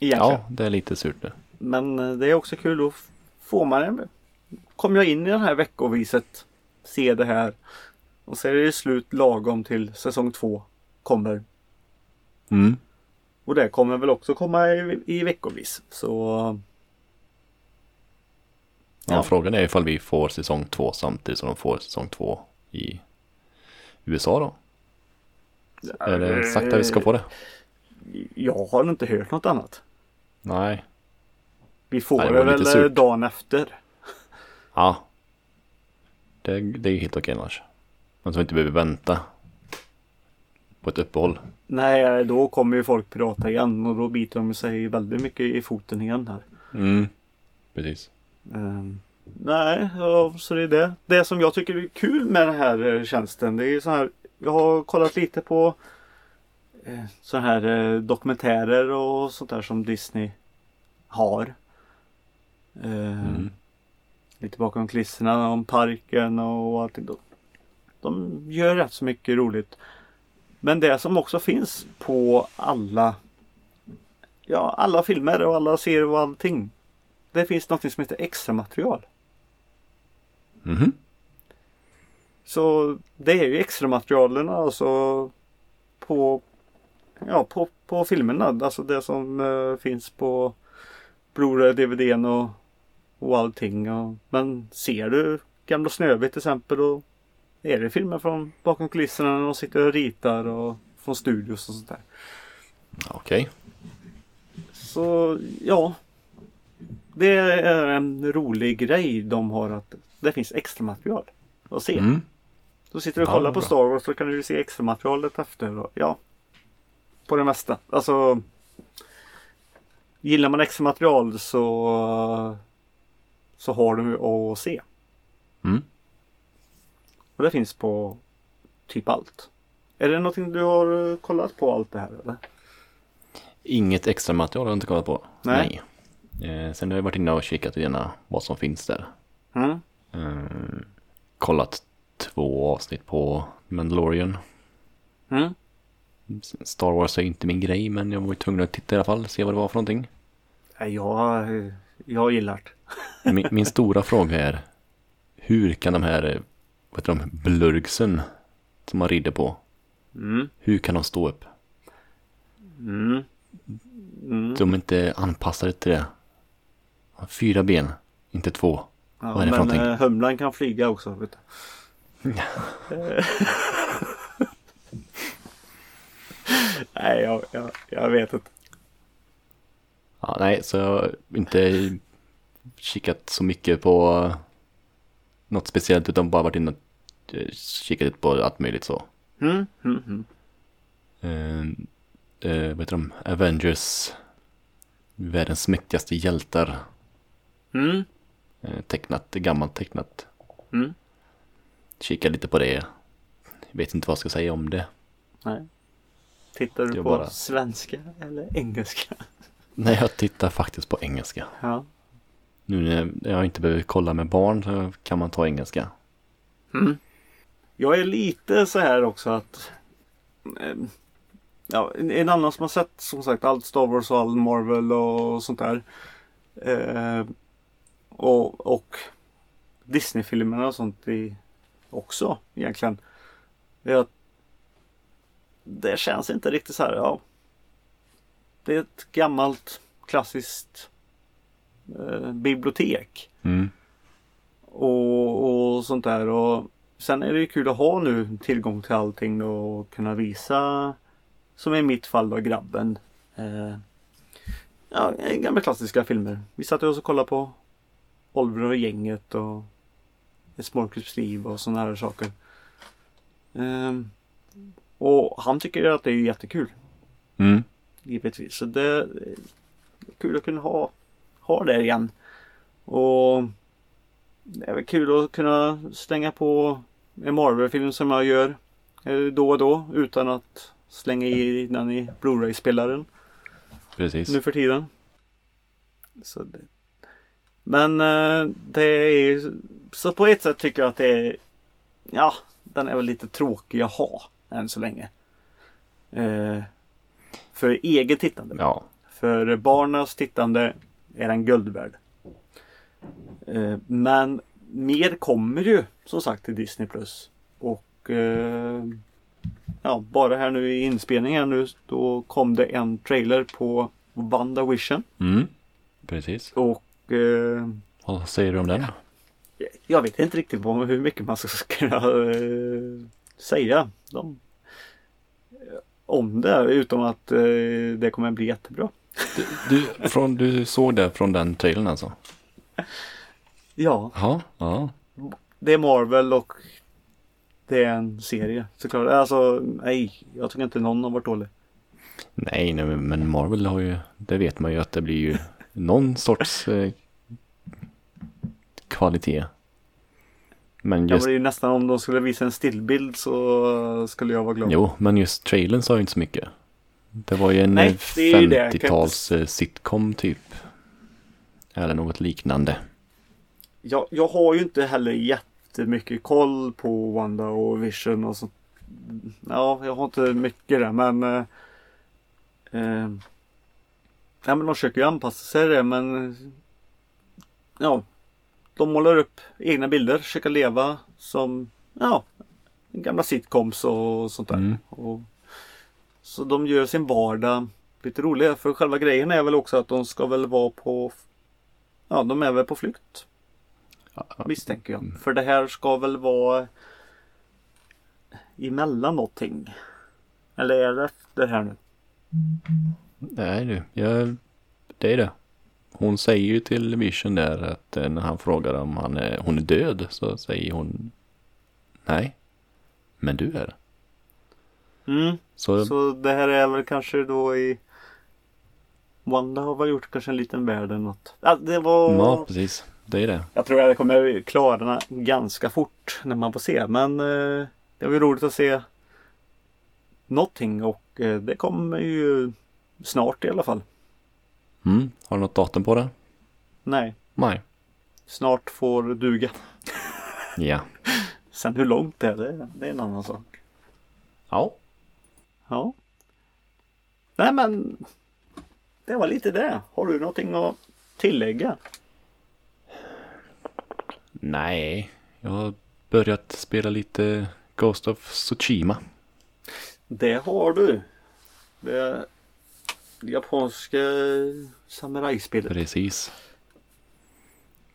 Egentligen. ja, det är lite surt det. Men eh, det är också kul då får man en Kommer jag in i det här veckoviset Se det här Och så är det slut lagom till säsong två Kommer Mm. Och det kommer väl också komma i, i veckovis Så Ja, Ja. frågan är ifall vi får säsong två samtidigt som de får säsong två i USA då. Är det sagt att vi ska få det? Jag har inte hört något annat Nej. Vi får Nej, det väl eh, surt. dagen efter Ja. Det, det är helt okej annars. Man som inte behöver vänta på ett uppehåll. Nej då kommer ju folk prata igen och då biter de sig väldigt mycket i foten igen här Mm. Precis. Ehm, nej, så det är det. Det som jag tycker är kul med den här eh, tjänsten det är så här. Jag har kollat lite på eh, så här eh, dokumentärer och sånt där som Disney har. Ehm, Mm. Lite bakom kulisserna om parken och allting då. de gör rätt så mycket roligt. Men det som också finns på alla Ja, alla filmer och alla serier och allting. Det finns något som heter extra material. Mhm. Så det är ju extra materialen alltså på Ja, på, på filmerna. Alltså det som eh, finns på Blu-ray, DVDn och, och allting. Och, men ser du Gamla Snövit till exempel då är det filmer från bakom kulisserna när de sitter och ritar och från studios och sånt där. Okej. Så ja. Det är en rolig grej de har att det finns extra material att se. Mm. Då sitter du och Ja, kollar på bra. Star Wars så kan du se extra materialet efter. Och, ja. På det mesta. Alltså. Gillar man extra material så. Så har du att se. Mm. Och det finns på typ allt. Är det någonting du har eh, kollat på allt det här eller? Inget extra material har jag inte kollat på. Nej. Nej. Eh, sen har jag varit inne och kikat gärna vad som finns där. Mm. Eh, kollat två avsnitt på Mandalorian. Mm. Star Wars är inte min grej men jag var ju tvungen att titta i alla fall, se vad det var för någonting. Jag, jag gillar det. Min, min stora fråga är hur kan de här, eh, vad heter de, blurgsen som man rider på, Mm. hur kan de stå upp? Mm. Mm. De är inte anpassade till det. Fyra ben, inte två. Ja, Vad är det för men någonting? eh, humlan kan flyga också. Vet du. Nej, jag, jag, jag vet inte. Ja, nej, så jag har inte kikat så mycket på något speciellt utan bara varit inne och eh, kikat lite på allt möjligt så. Mm. Mm. Mm. Eh, eh, vad heter de? Avengers. Världens mäktigaste hjältar. Mm. Eh, tecknat, gammalt tecknat. Mm. Kika lite på det. Vet inte vad jag ska säga om det. Nej. Tittar du Jag på bara- svenska eller engelska? Nej, jag tittar faktiskt på engelska. Ja. Nu när jag inte behöver kolla med barn så kan man ta engelska. Mm. Jag är lite så här också att eh, ja, en, en annan som har sett som sagt allt Star Wars och all Marvel och sånt där. Eh, och och Disney-filmerna och sånt i, också egentligen. Det, är att det känns inte riktigt så här. Ja, det är ett gammalt klassiskt eh, bibliotek Mm. och, och sånt där. Och sen är det ju kul att ha nu tillgång till allting då och kunna visa som i mitt fall då grabben. Eh, ja, gamla klassiska filmer. Vi satt och kollade på Oliver och gänget och Ett liv och sådana här saker. Ehm, och han tycker att det är jättekul. Mm. Givetvis. Så det är kul att kunna ha, ha det igen. Och det är väl kul att kunna slänga på en Marvel-film som jag gör eh, då och då utan att slänga i den i Blu-ray-spelaren Precis. nu för tiden. Så det. Men eh, det är så på ett sätt tycker jag att det är Ja, den är väl lite tråkig att ha än så länge. Eh, för eget tittande. Ja. För barnens tittande är den guld värd. Eh, Men mer kommer ju som sagt till Disney Plus. Och eh, ja, bara här nu i inspelningen nu då kom det en trailer på WandaVision. Mm. Precis. Och eh, Vad säger du om den? jag vet inte riktigt vad, hur mycket man ska kunna säga de, om det. Utom att det kommer bli jättebra. Du, du, från, du såg det från den trailern alltså? Ja, Ja. Ja. det är Marvel och det är en serie såklart. Alltså nej, jag tycker inte någon har varit dålig. Nej, nej, men Marvel har ju, det vet man ju att det blir ju någon sorts eh, kvalitet. Men Ja, just, men det är ju nästan om de skulle visa en stillbild så skulle jag vara glad. jo, men just trailern sa ju inte så mycket. Det var ju en Nej, eh, det det. 50-tals eh, sitcom typ. Eller något liknande. Jag, jag har ju inte heller jättemycket koll på Wanda och Vision och sånt. Ja, jag har inte mycket där men eh, eh, Ja men de försöker ju anpassa sig det men Ja De målar upp egna bilder, försöker leva som Ja Gamla sitcoms och sånt där. Mm. Och, så de gör sin vardag lite roligare för själva grejen är väl också att de ska väl vara på Ja de är väl på flykt misstänker jag. För det här ska väl vara emellan någonting. Eller är det efter här nu? Nej du, jag, det är det. Hon säger ju till Vision där att eh, när han frågar om han är, hon är död så säger hon nej. Men du är det. Mm. Så, Så det här är väl kanske då i Wanda har väl gjort kanske en liten värld eller något. Ja, det var... ja precis. Det är det. Jag tror att det kommer klarna ganska fort när man får se. Men eh, det var ju roligt att se någonting och eh, det kommer ju snart i alla fall. Mm. Har du något datum på det? Nej, Nej. snart får duga. Ja. Sen hur långt det är, det, det är en annan sak. Ja. Ja. Nej men det var lite det. Har du någonting att tillägga? Nej. Jag har börjat spela lite Ghost of Tsushima. Det har du. Det japanska samurajspelet. Precis.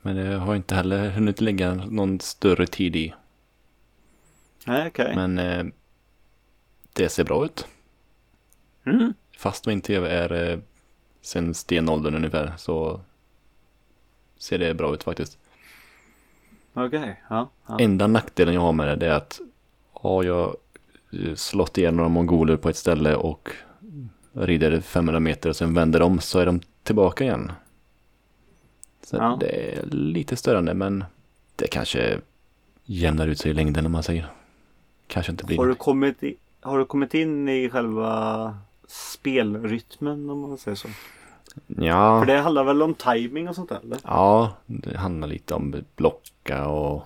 Men det har jag inte heller hunnit lägga någon större tid i. Nej okej. Men eh, det ser bra ut. Mm. Fast min tv är eh, sen stenåldern ungefär så ser det bra ut faktiskt. Okej. Ja. ja. Enda nackdelen jag har med det, det är att har jag eh, slått ihjäl några mongoler på ett ställe och rider 500 meter och sen vänder de så är de tillbaka igen. Så Ja. det är lite störande men det kanske jämnar ut sig i längden om man säger. Kanske inte blir Har du, kommit i, har du kommit in i själva spelrytmen om man säger så? Ja. För det handlar väl om timing och sånt där eller? Ja, det handlar lite om blocka och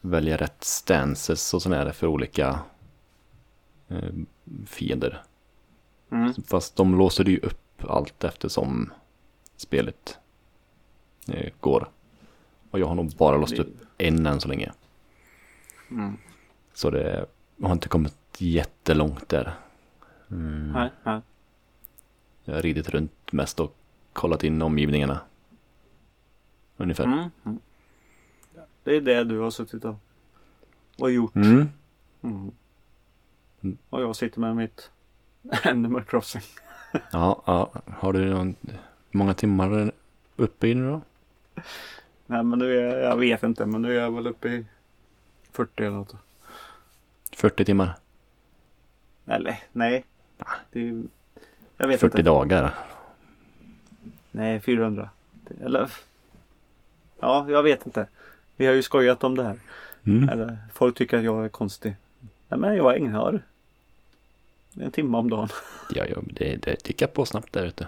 välja rätt stances och sådär för olika eh, fiender. Mm. Fast de låser ju upp allt eftersom spelet eh, går. Och jag har nog bara låst upp en än så länge. Mm. Så det har inte kommit jättelångt där. Mm. Nej, nej. Jag har ridit runt mest och kollat in omgivningarna. Ungefär. Mm. Mm. Det är det du har suttit och, och gjort. Mm. Mm. Mm. Och jag sitter med mitt Animal Crossing. Ja, ja. Har du någon, många timmar uppe i nu då? Nej men nu är jag vet inte men nu är jag väl uppe i 40 eller något. 40 timmar? Eller nej. Det är, jag vet 40 inte. dagar? Nej 400. Eller Ja jag vet inte. Vi har ju skojat om det här. Mm. Eller folk tycker att jag är konstig. Nej men jag ägnar en timme om dagen. Ja, ja det, det tickar på snabbt där ute.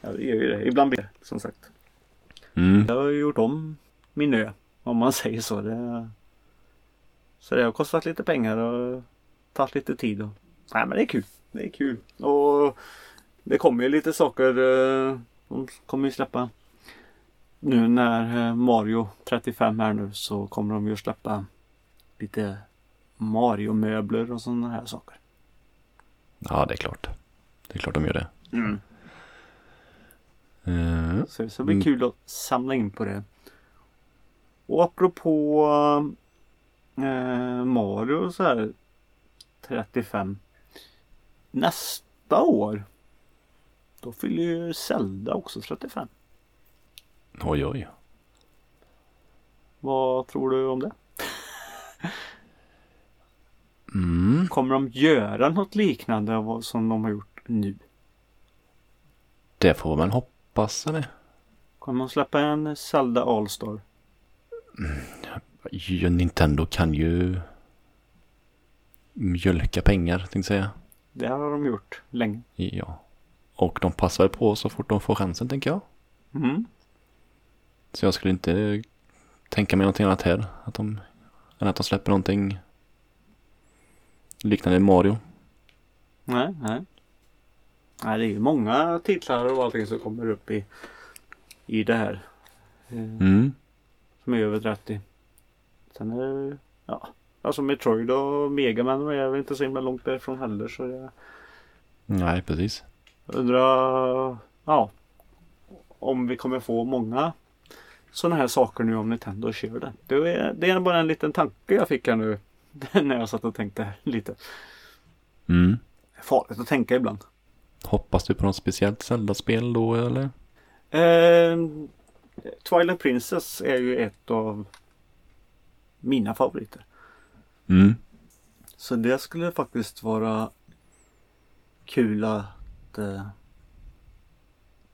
Ja det gör ju det. Ibland blir det som sagt. Mm. Jag har ju gjort om min ö. Om man säger så. Det, så det har kostat lite pengar och tagit lite tid. Och, nej men det är kul. Det är kul. Och det kommer ju lite saker. eh, De kommer ju släppa. Nu när eh, Mario 35 är nu så kommer de ju släppa lite Mario-möbler och sådana här saker. Ja, det är klart. Det är klart de gör det. Mm. Eh, Så det ska bli Mm. kul att samla in på det. Och apropå eh, Mario och så här 35. Nästa år. Då fyller ju Zelda också 35. oj, oj. Vad tror du om det? Mm. Kommer de göra något liknande som de har gjort nu? Det får man hoppas eller? Kommer de släppa en Zelda All-Star? Ja, Nintendo kan ju mjölka pengar, tänkte jag säga. Det har de gjort länge. Ja. Och de passar väl på så fort de får chansen, tänker jag. Mm. Så jag skulle inte tänka mig någonting annat här. Att de, än att de släpper någonting liknande Mario. Nej, nej. Nej, det är ju många titlar och allting som kommer upp i, i det här. Eh, Mm. Som är över 30. Sen är det, ja. Alltså Metroid och Megaman är väl inte så himla långt därifrån heller så jag Nej, precis. undrar, ja. Om vi kommer få många sådana här saker nu om Nintendo kör det. Det är, det är bara en liten tanke jag fick här nu. när jag satt och tänkte lite. Mm. Farligt att tänka ibland. Hoppas du på något speciellt Zelda-spel då eller? Eh, Twilight Princess är ju ett av mina favoriter. Mm. Så det skulle faktiskt vara kul att eh,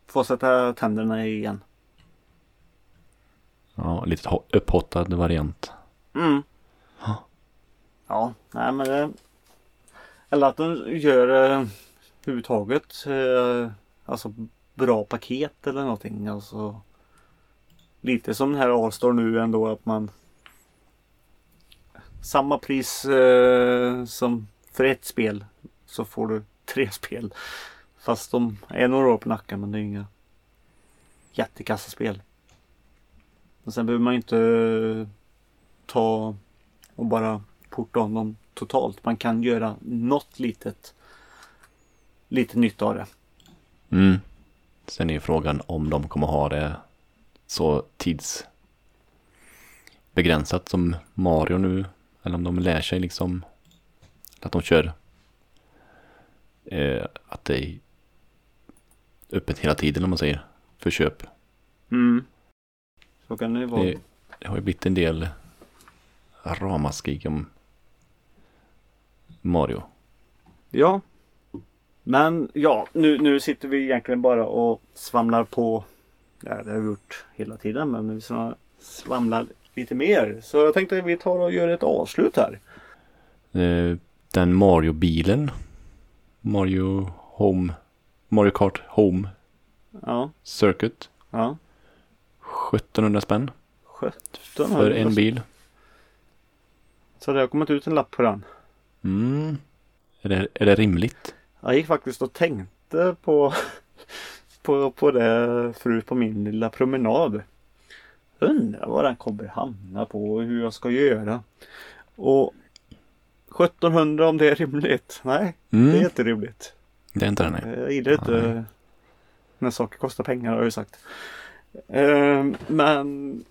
få sätta tänderna i igen. Ja, lite ho- upphottad variant. Mm. Ja. Ja, nej men det... Eller att de gör eh, överhuvudtaget eh, alltså bra paket eller någonting. Alltså lite som den här All-Star nu ändå att man samma pris eh, som för ett spel så får du tre spel. Fast de är några år på nacken men det är inga jättekassa spel. Men sen behöver man inte eh, ta och bara porta om dem totalt. Man kan göra något litet lite nytt av det. Mm. Sen är ju frågan om de kommer ha det så tidsbegränsat som Mario nu. Eller om de lär sig liksom att de kör eh, att det är öppet hela tiden om man säger för köp. Mm. Så kan det vara. Det, det har ju blivit en del ramaskrik om Mario. Ja. Men ja, nu, nu sitter vi egentligen bara och svamlar på. Ja, det har vi gjort hela tiden men sva- svamlar lite mer. Så jag tänkte att vi tar och gör ett avslut här. Eh, Den Mario-bilen. Mario Home. Mario Kart Home Ja, Circuit. ja. 1700 spänn 17 för en bil. Så det har kommit ut en lapp på den. Mm. Är det, är det rimligt? Jag gick faktiskt och tänkte på, på, på det förut på min lilla promenad. Undrar vad den kommer hamna på och hur jag ska göra. Och 1700 om det är rimligt? Nej, Mm. det är inte rimligt. Det är inte det nej. Jag gillar inte Nej. när saker kostar pengar har jag ju sagt. Ehm, men,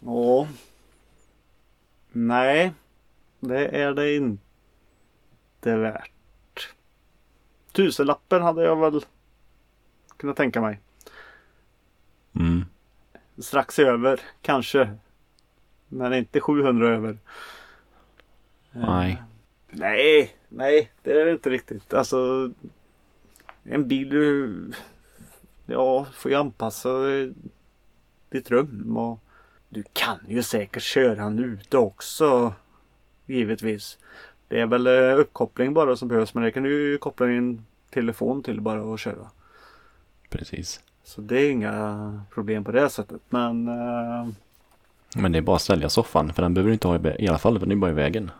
ja. Nej, det är det inte värt. Tusenlappen hade jag väl kunnat tänka mig. Mm. Strax över kanske. Men inte 700 över. Nej. Eh, Nej, nej det är det inte riktigt. Alltså en bil ja, får ju anpassa ditt rum och du kan ju säkert köra den ute också. Givetvis. Det är väl eh, uppkoppling bara som behövs men det kan du ju koppla din telefon till bara och köra. Precis. Så det är inga problem på det sättet. Men eh, Men det är bara att sälja soffan för den behöver du inte ha i, i alla fall för den är bara i vägen.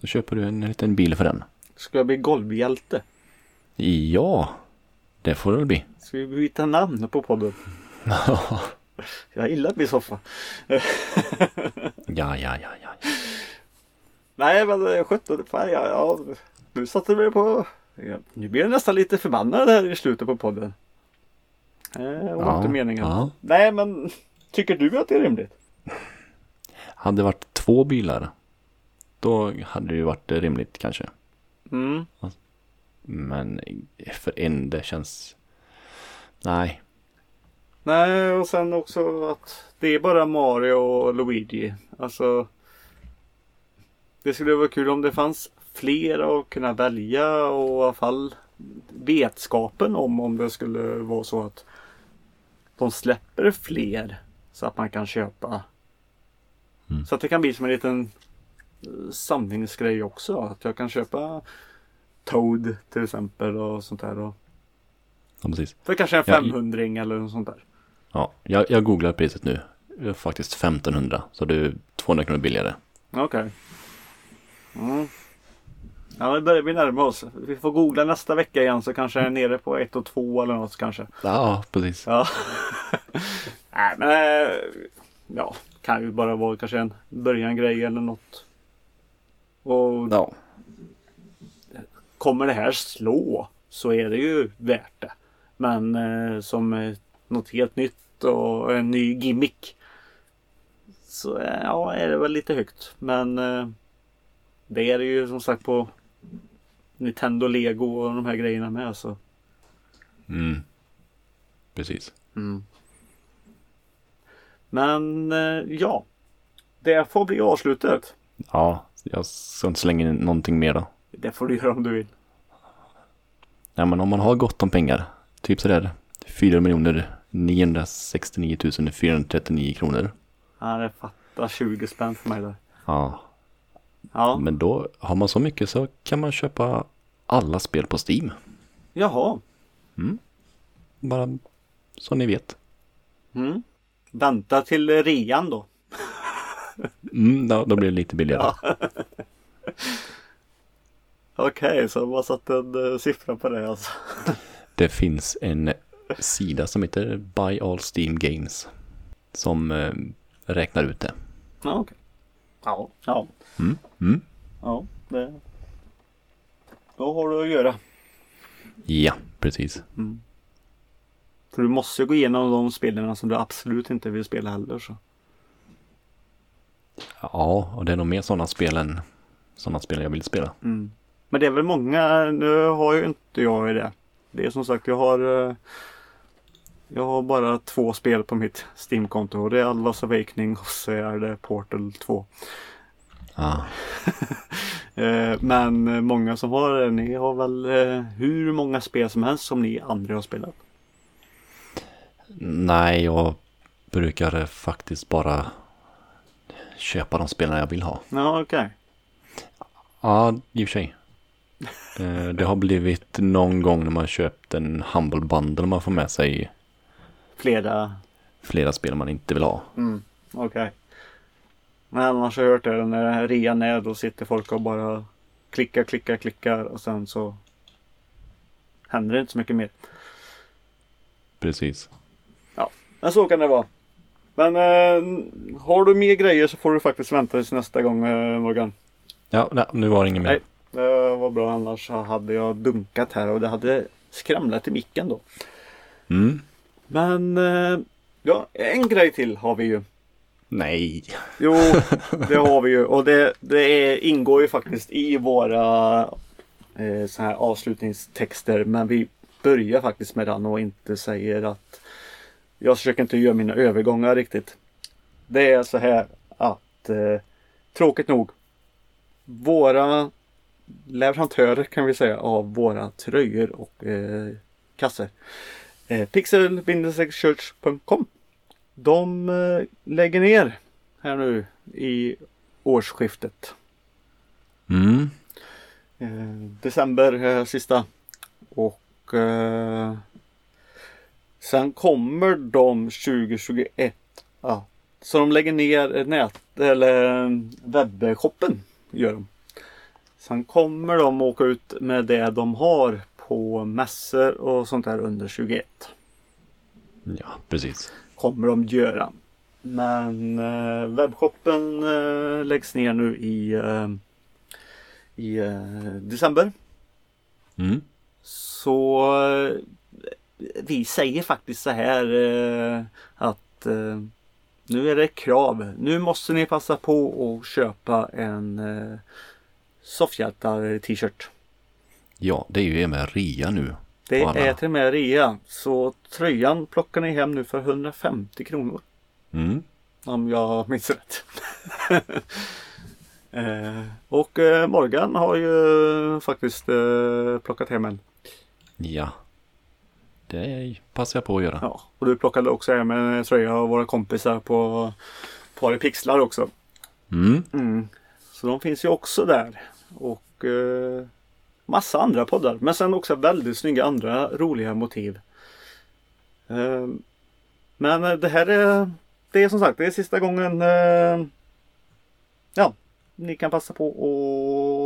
Då köper du en liten bil för den. ska jag bli golvhjälte? Ja, det får det väl bli. Ska vi byta namn på podden? Jag gillar min soffa. ja, ja, ja, ja. Nej men eh, 17 fan ja, ja. Nu satte du mig på. Ja, nu blir jag nästan lite förbannad här i slutet på podden. Eh, Det var Ja, inte meningen. ja. Nej men tycker du att det är rimligt? Hade det varit två bilar. Då hade det ju varit rimligt kanske. Mm. Men för en det känns... Nej. Nej och sen också att det är bara Mario och Luigi. Alltså. Det skulle vara kul om det fanns fler att kunna välja och i alla fall vetskapen om om det skulle vara så att de släpper fler så att man kan köpa. Mm. Så att det kan bli som en liten eh, samlingsgrej också. Att jag kan köpa Toad till exempel och sånt där. Och Ja, precis. för kanske en Ja, i- 500 eller något sånt där. Ja, jag, jag googlar priset nu. är faktiskt 1500. Så det är 200 kronor billigare. Okej. Mm. Ja, det börjar bli närma oss. Vi får googla nästa vecka igen så kanske jag är nere på 1 och 2 eller något kanske. Ja, precis. Ja. Nej men eh, ja, kan ju bara vara kanske en början grej eller något. Och Ja. kommer det här slå så är det ju värt det. Men eh, som eh, något helt nytt och en ny gimmick. Så eh, ja, är det väl lite högt. Men eh, det är det ju som sagt på Nintendo Lego och de här grejerna med. Så. Mm. Precis. Men eh, ja, det får bli avslutet. Ja, jag ska inte slänga in någonting mer då. Det får du göra om du vill. Ja, men om man har gott om pengar, typ sådär 4 miljoner 969 439 kronor. Ja, det fattar 20 spänn för mig där. Ja, Ja, men då har man så mycket så kan man köpa alla spel på Steam. jaha. Bara så ni vet. Mm. Vänta till rean då. Mm, då, då blir det lite billigare. Okej, så de har satt en uh, siffra på det alltså. Det finns en sida som heter Buy All Steam Games. Som eh, räknar ut det. Ja, okej. Ja, ja, Mm, mm. ja. Det... Då har du att göra. Ja, precis. För du måste gå igenom de spelen som du absolut inte vill spela heller. Så. Ja, och det är nog mer sådana spel än sådana spel jag vill spela. Men det är väl många, nu har ju inte jag det. Det är som sagt, jag har eh, Jag har bara två spel på mitt Steam-konto och det är Allas Awakening och så är det Portal 2. Ja, Eh, Men många som har det, ni har väl eh, hur många spel som helst som ni aldrig har spelat? Nej, jag brukar faktiskt bara köpa de spelen jag vill ha. Ja, okej. Ja, i och för sig. Eh, Det har blivit någon gång när man köpt en Humble Bundle man får med sig Flera. flera spel man inte vill ha. Mm, okej. Men annars har jag hört det när rean är då sitter folk och bara klickar, klickar, klickar och sen så händer det inte så mycket mer. Precis. Men så kan det vara. Men eh, har du mer grejer så får du faktiskt vänta tills nästa gång eh, Morgan. Ja, nej, nu var det inget mer. Nej. Det var bra annars hade jag dunkat här och det hade skramlat i micken då. Mm. Men eh, ja, en grej till har vi ju. Nej. Jo, det har vi ju och det, det är, ingår ju faktiskt i våra eh, så här avslutningstexter. Men vi börjar faktiskt med den och inte säger att jag försöker inte göra mina övergångar riktigt. Det är så här att eh, tråkigt nog våra leverantörer kan vi säga av våra tröjor och eh, kassor. Eh, pixel-church.com De eh, lägger ner här nu i årsskiftet. Mm. Eh, december eh, sista. Och eh, sen kommer de 2021 ja, Så de lägger ner nät eller webbshoppen. Gör de. Sen kommer de åka ut med det de har på mässor och sånt där under 21. Ja, precis. Kommer de göra. Men eh, webbshoppen eh, läggs ner nu i, eh, i eh, december. Mm. Så eh, vi säger faktiskt så här eh, att eh, nu är det krav. Nu måste ni passa på att köpa en eh, Soffhjältar t-shirt. Ja, det är ju med rea nu. Det är till och med rea. Så tröjan plockar ni hem nu för 150 kronor. Mm. Om jag minns rätt. eh, och eh, Morgan har ju faktiskt eh, plockat hem en. Ja. Det passar jag på att göra. Ja, och du plockade också hem en tröja av våra kompisar på Par Pixlar också. Mm. Mm. Så de finns ju också där. Och eh, massa andra poddar. Men sen också väldigt snygga andra roliga motiv. Eh, men det här är det är som sagt det är sista gången. Eh, ja, ni kan passa på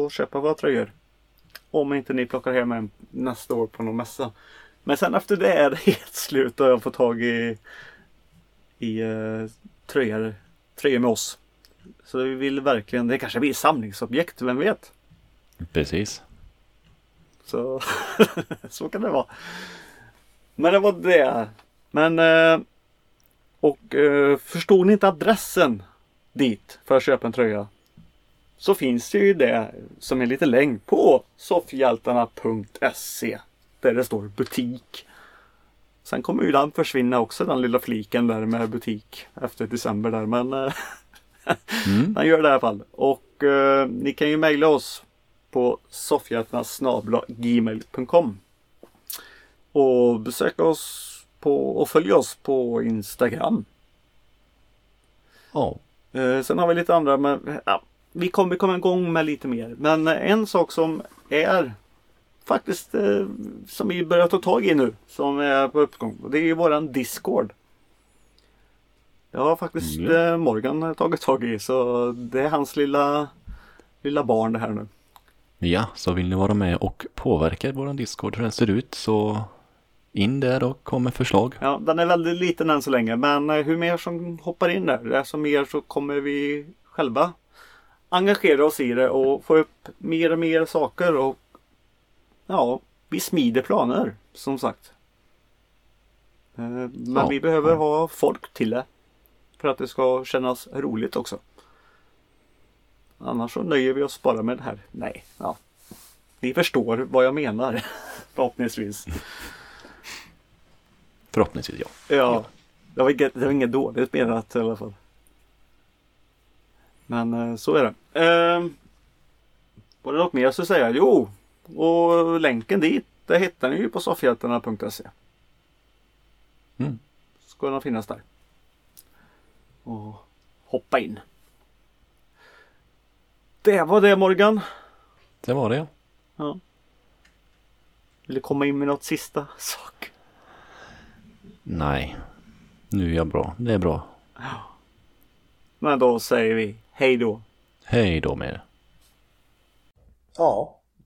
att köpa våra tröjor. Om inte ni plockar hem en nästa år på någon mässa. Men sen efter det är det helt slut och jag får tag i, i uh, tröjor, tröjor med oss. Så vi vill verkligen, det kanske blir samlingsobjekt, vem vet? Precis. Så, så kan det vara. Men det var det. Men uh, och uh, förstod ni inte adressen dit för att köpa en tröja? Så finns det ju det som är lite länk på soffhjältarna.se där det står butik. Sen kommer ju den försvinna också den lilla fliken där med butik efter december där men mm. den gör det i alla fall. Och eh, ni kan ju mejla oss på soffhjältarna.gmail.com Och besöka oss på och följ oss på Instagram. Ja. Eh, sen har vi lite andra men ja, vi kommer komma igång med lite mer. Men en sak som är faktiskt eh, som vi börjar ta tag i nu som är på uppgång. Det är ju våran Discord. Det har faktiskt mm. eh, Morgan tagit tag i så det är hans lilla, lilla barn det här nu. Ja, så vill ni vara med och påverka våran Discord hur den ser ut så in där och kom med förslag. Ja, den är väldigt liten än så länge men eh, hur mer som hoppar in där, desto mer så kommer vi själva engagera oss i det och få upp mer och mer saker och ja, vi smider planer som sagt. Eh, men ja. vi behöver ha folk till det. För att det ska kännas roligt också. Annars så nöjer vi oss bara med det här. Nej, ja. Ni förstår vad jag menar. Förhoppningsvis. Förhoppningsvis ja. Ja. Det var inget, det var inget dåligt menat i alla fall. Men eh, så är det. Eh, var det något mer jag skulle säga? Jo, och länken dit, det hittar ni ju på soffhjältarna.se. Mm. Ska den finnas där. Och hoppa in. Det var det Morgan. Det var det ja. Vill du komma in med något sista sak? Nej. Nu är jag bra. Det är bra. Men då säger vi hej då. Hej då med er. Ja,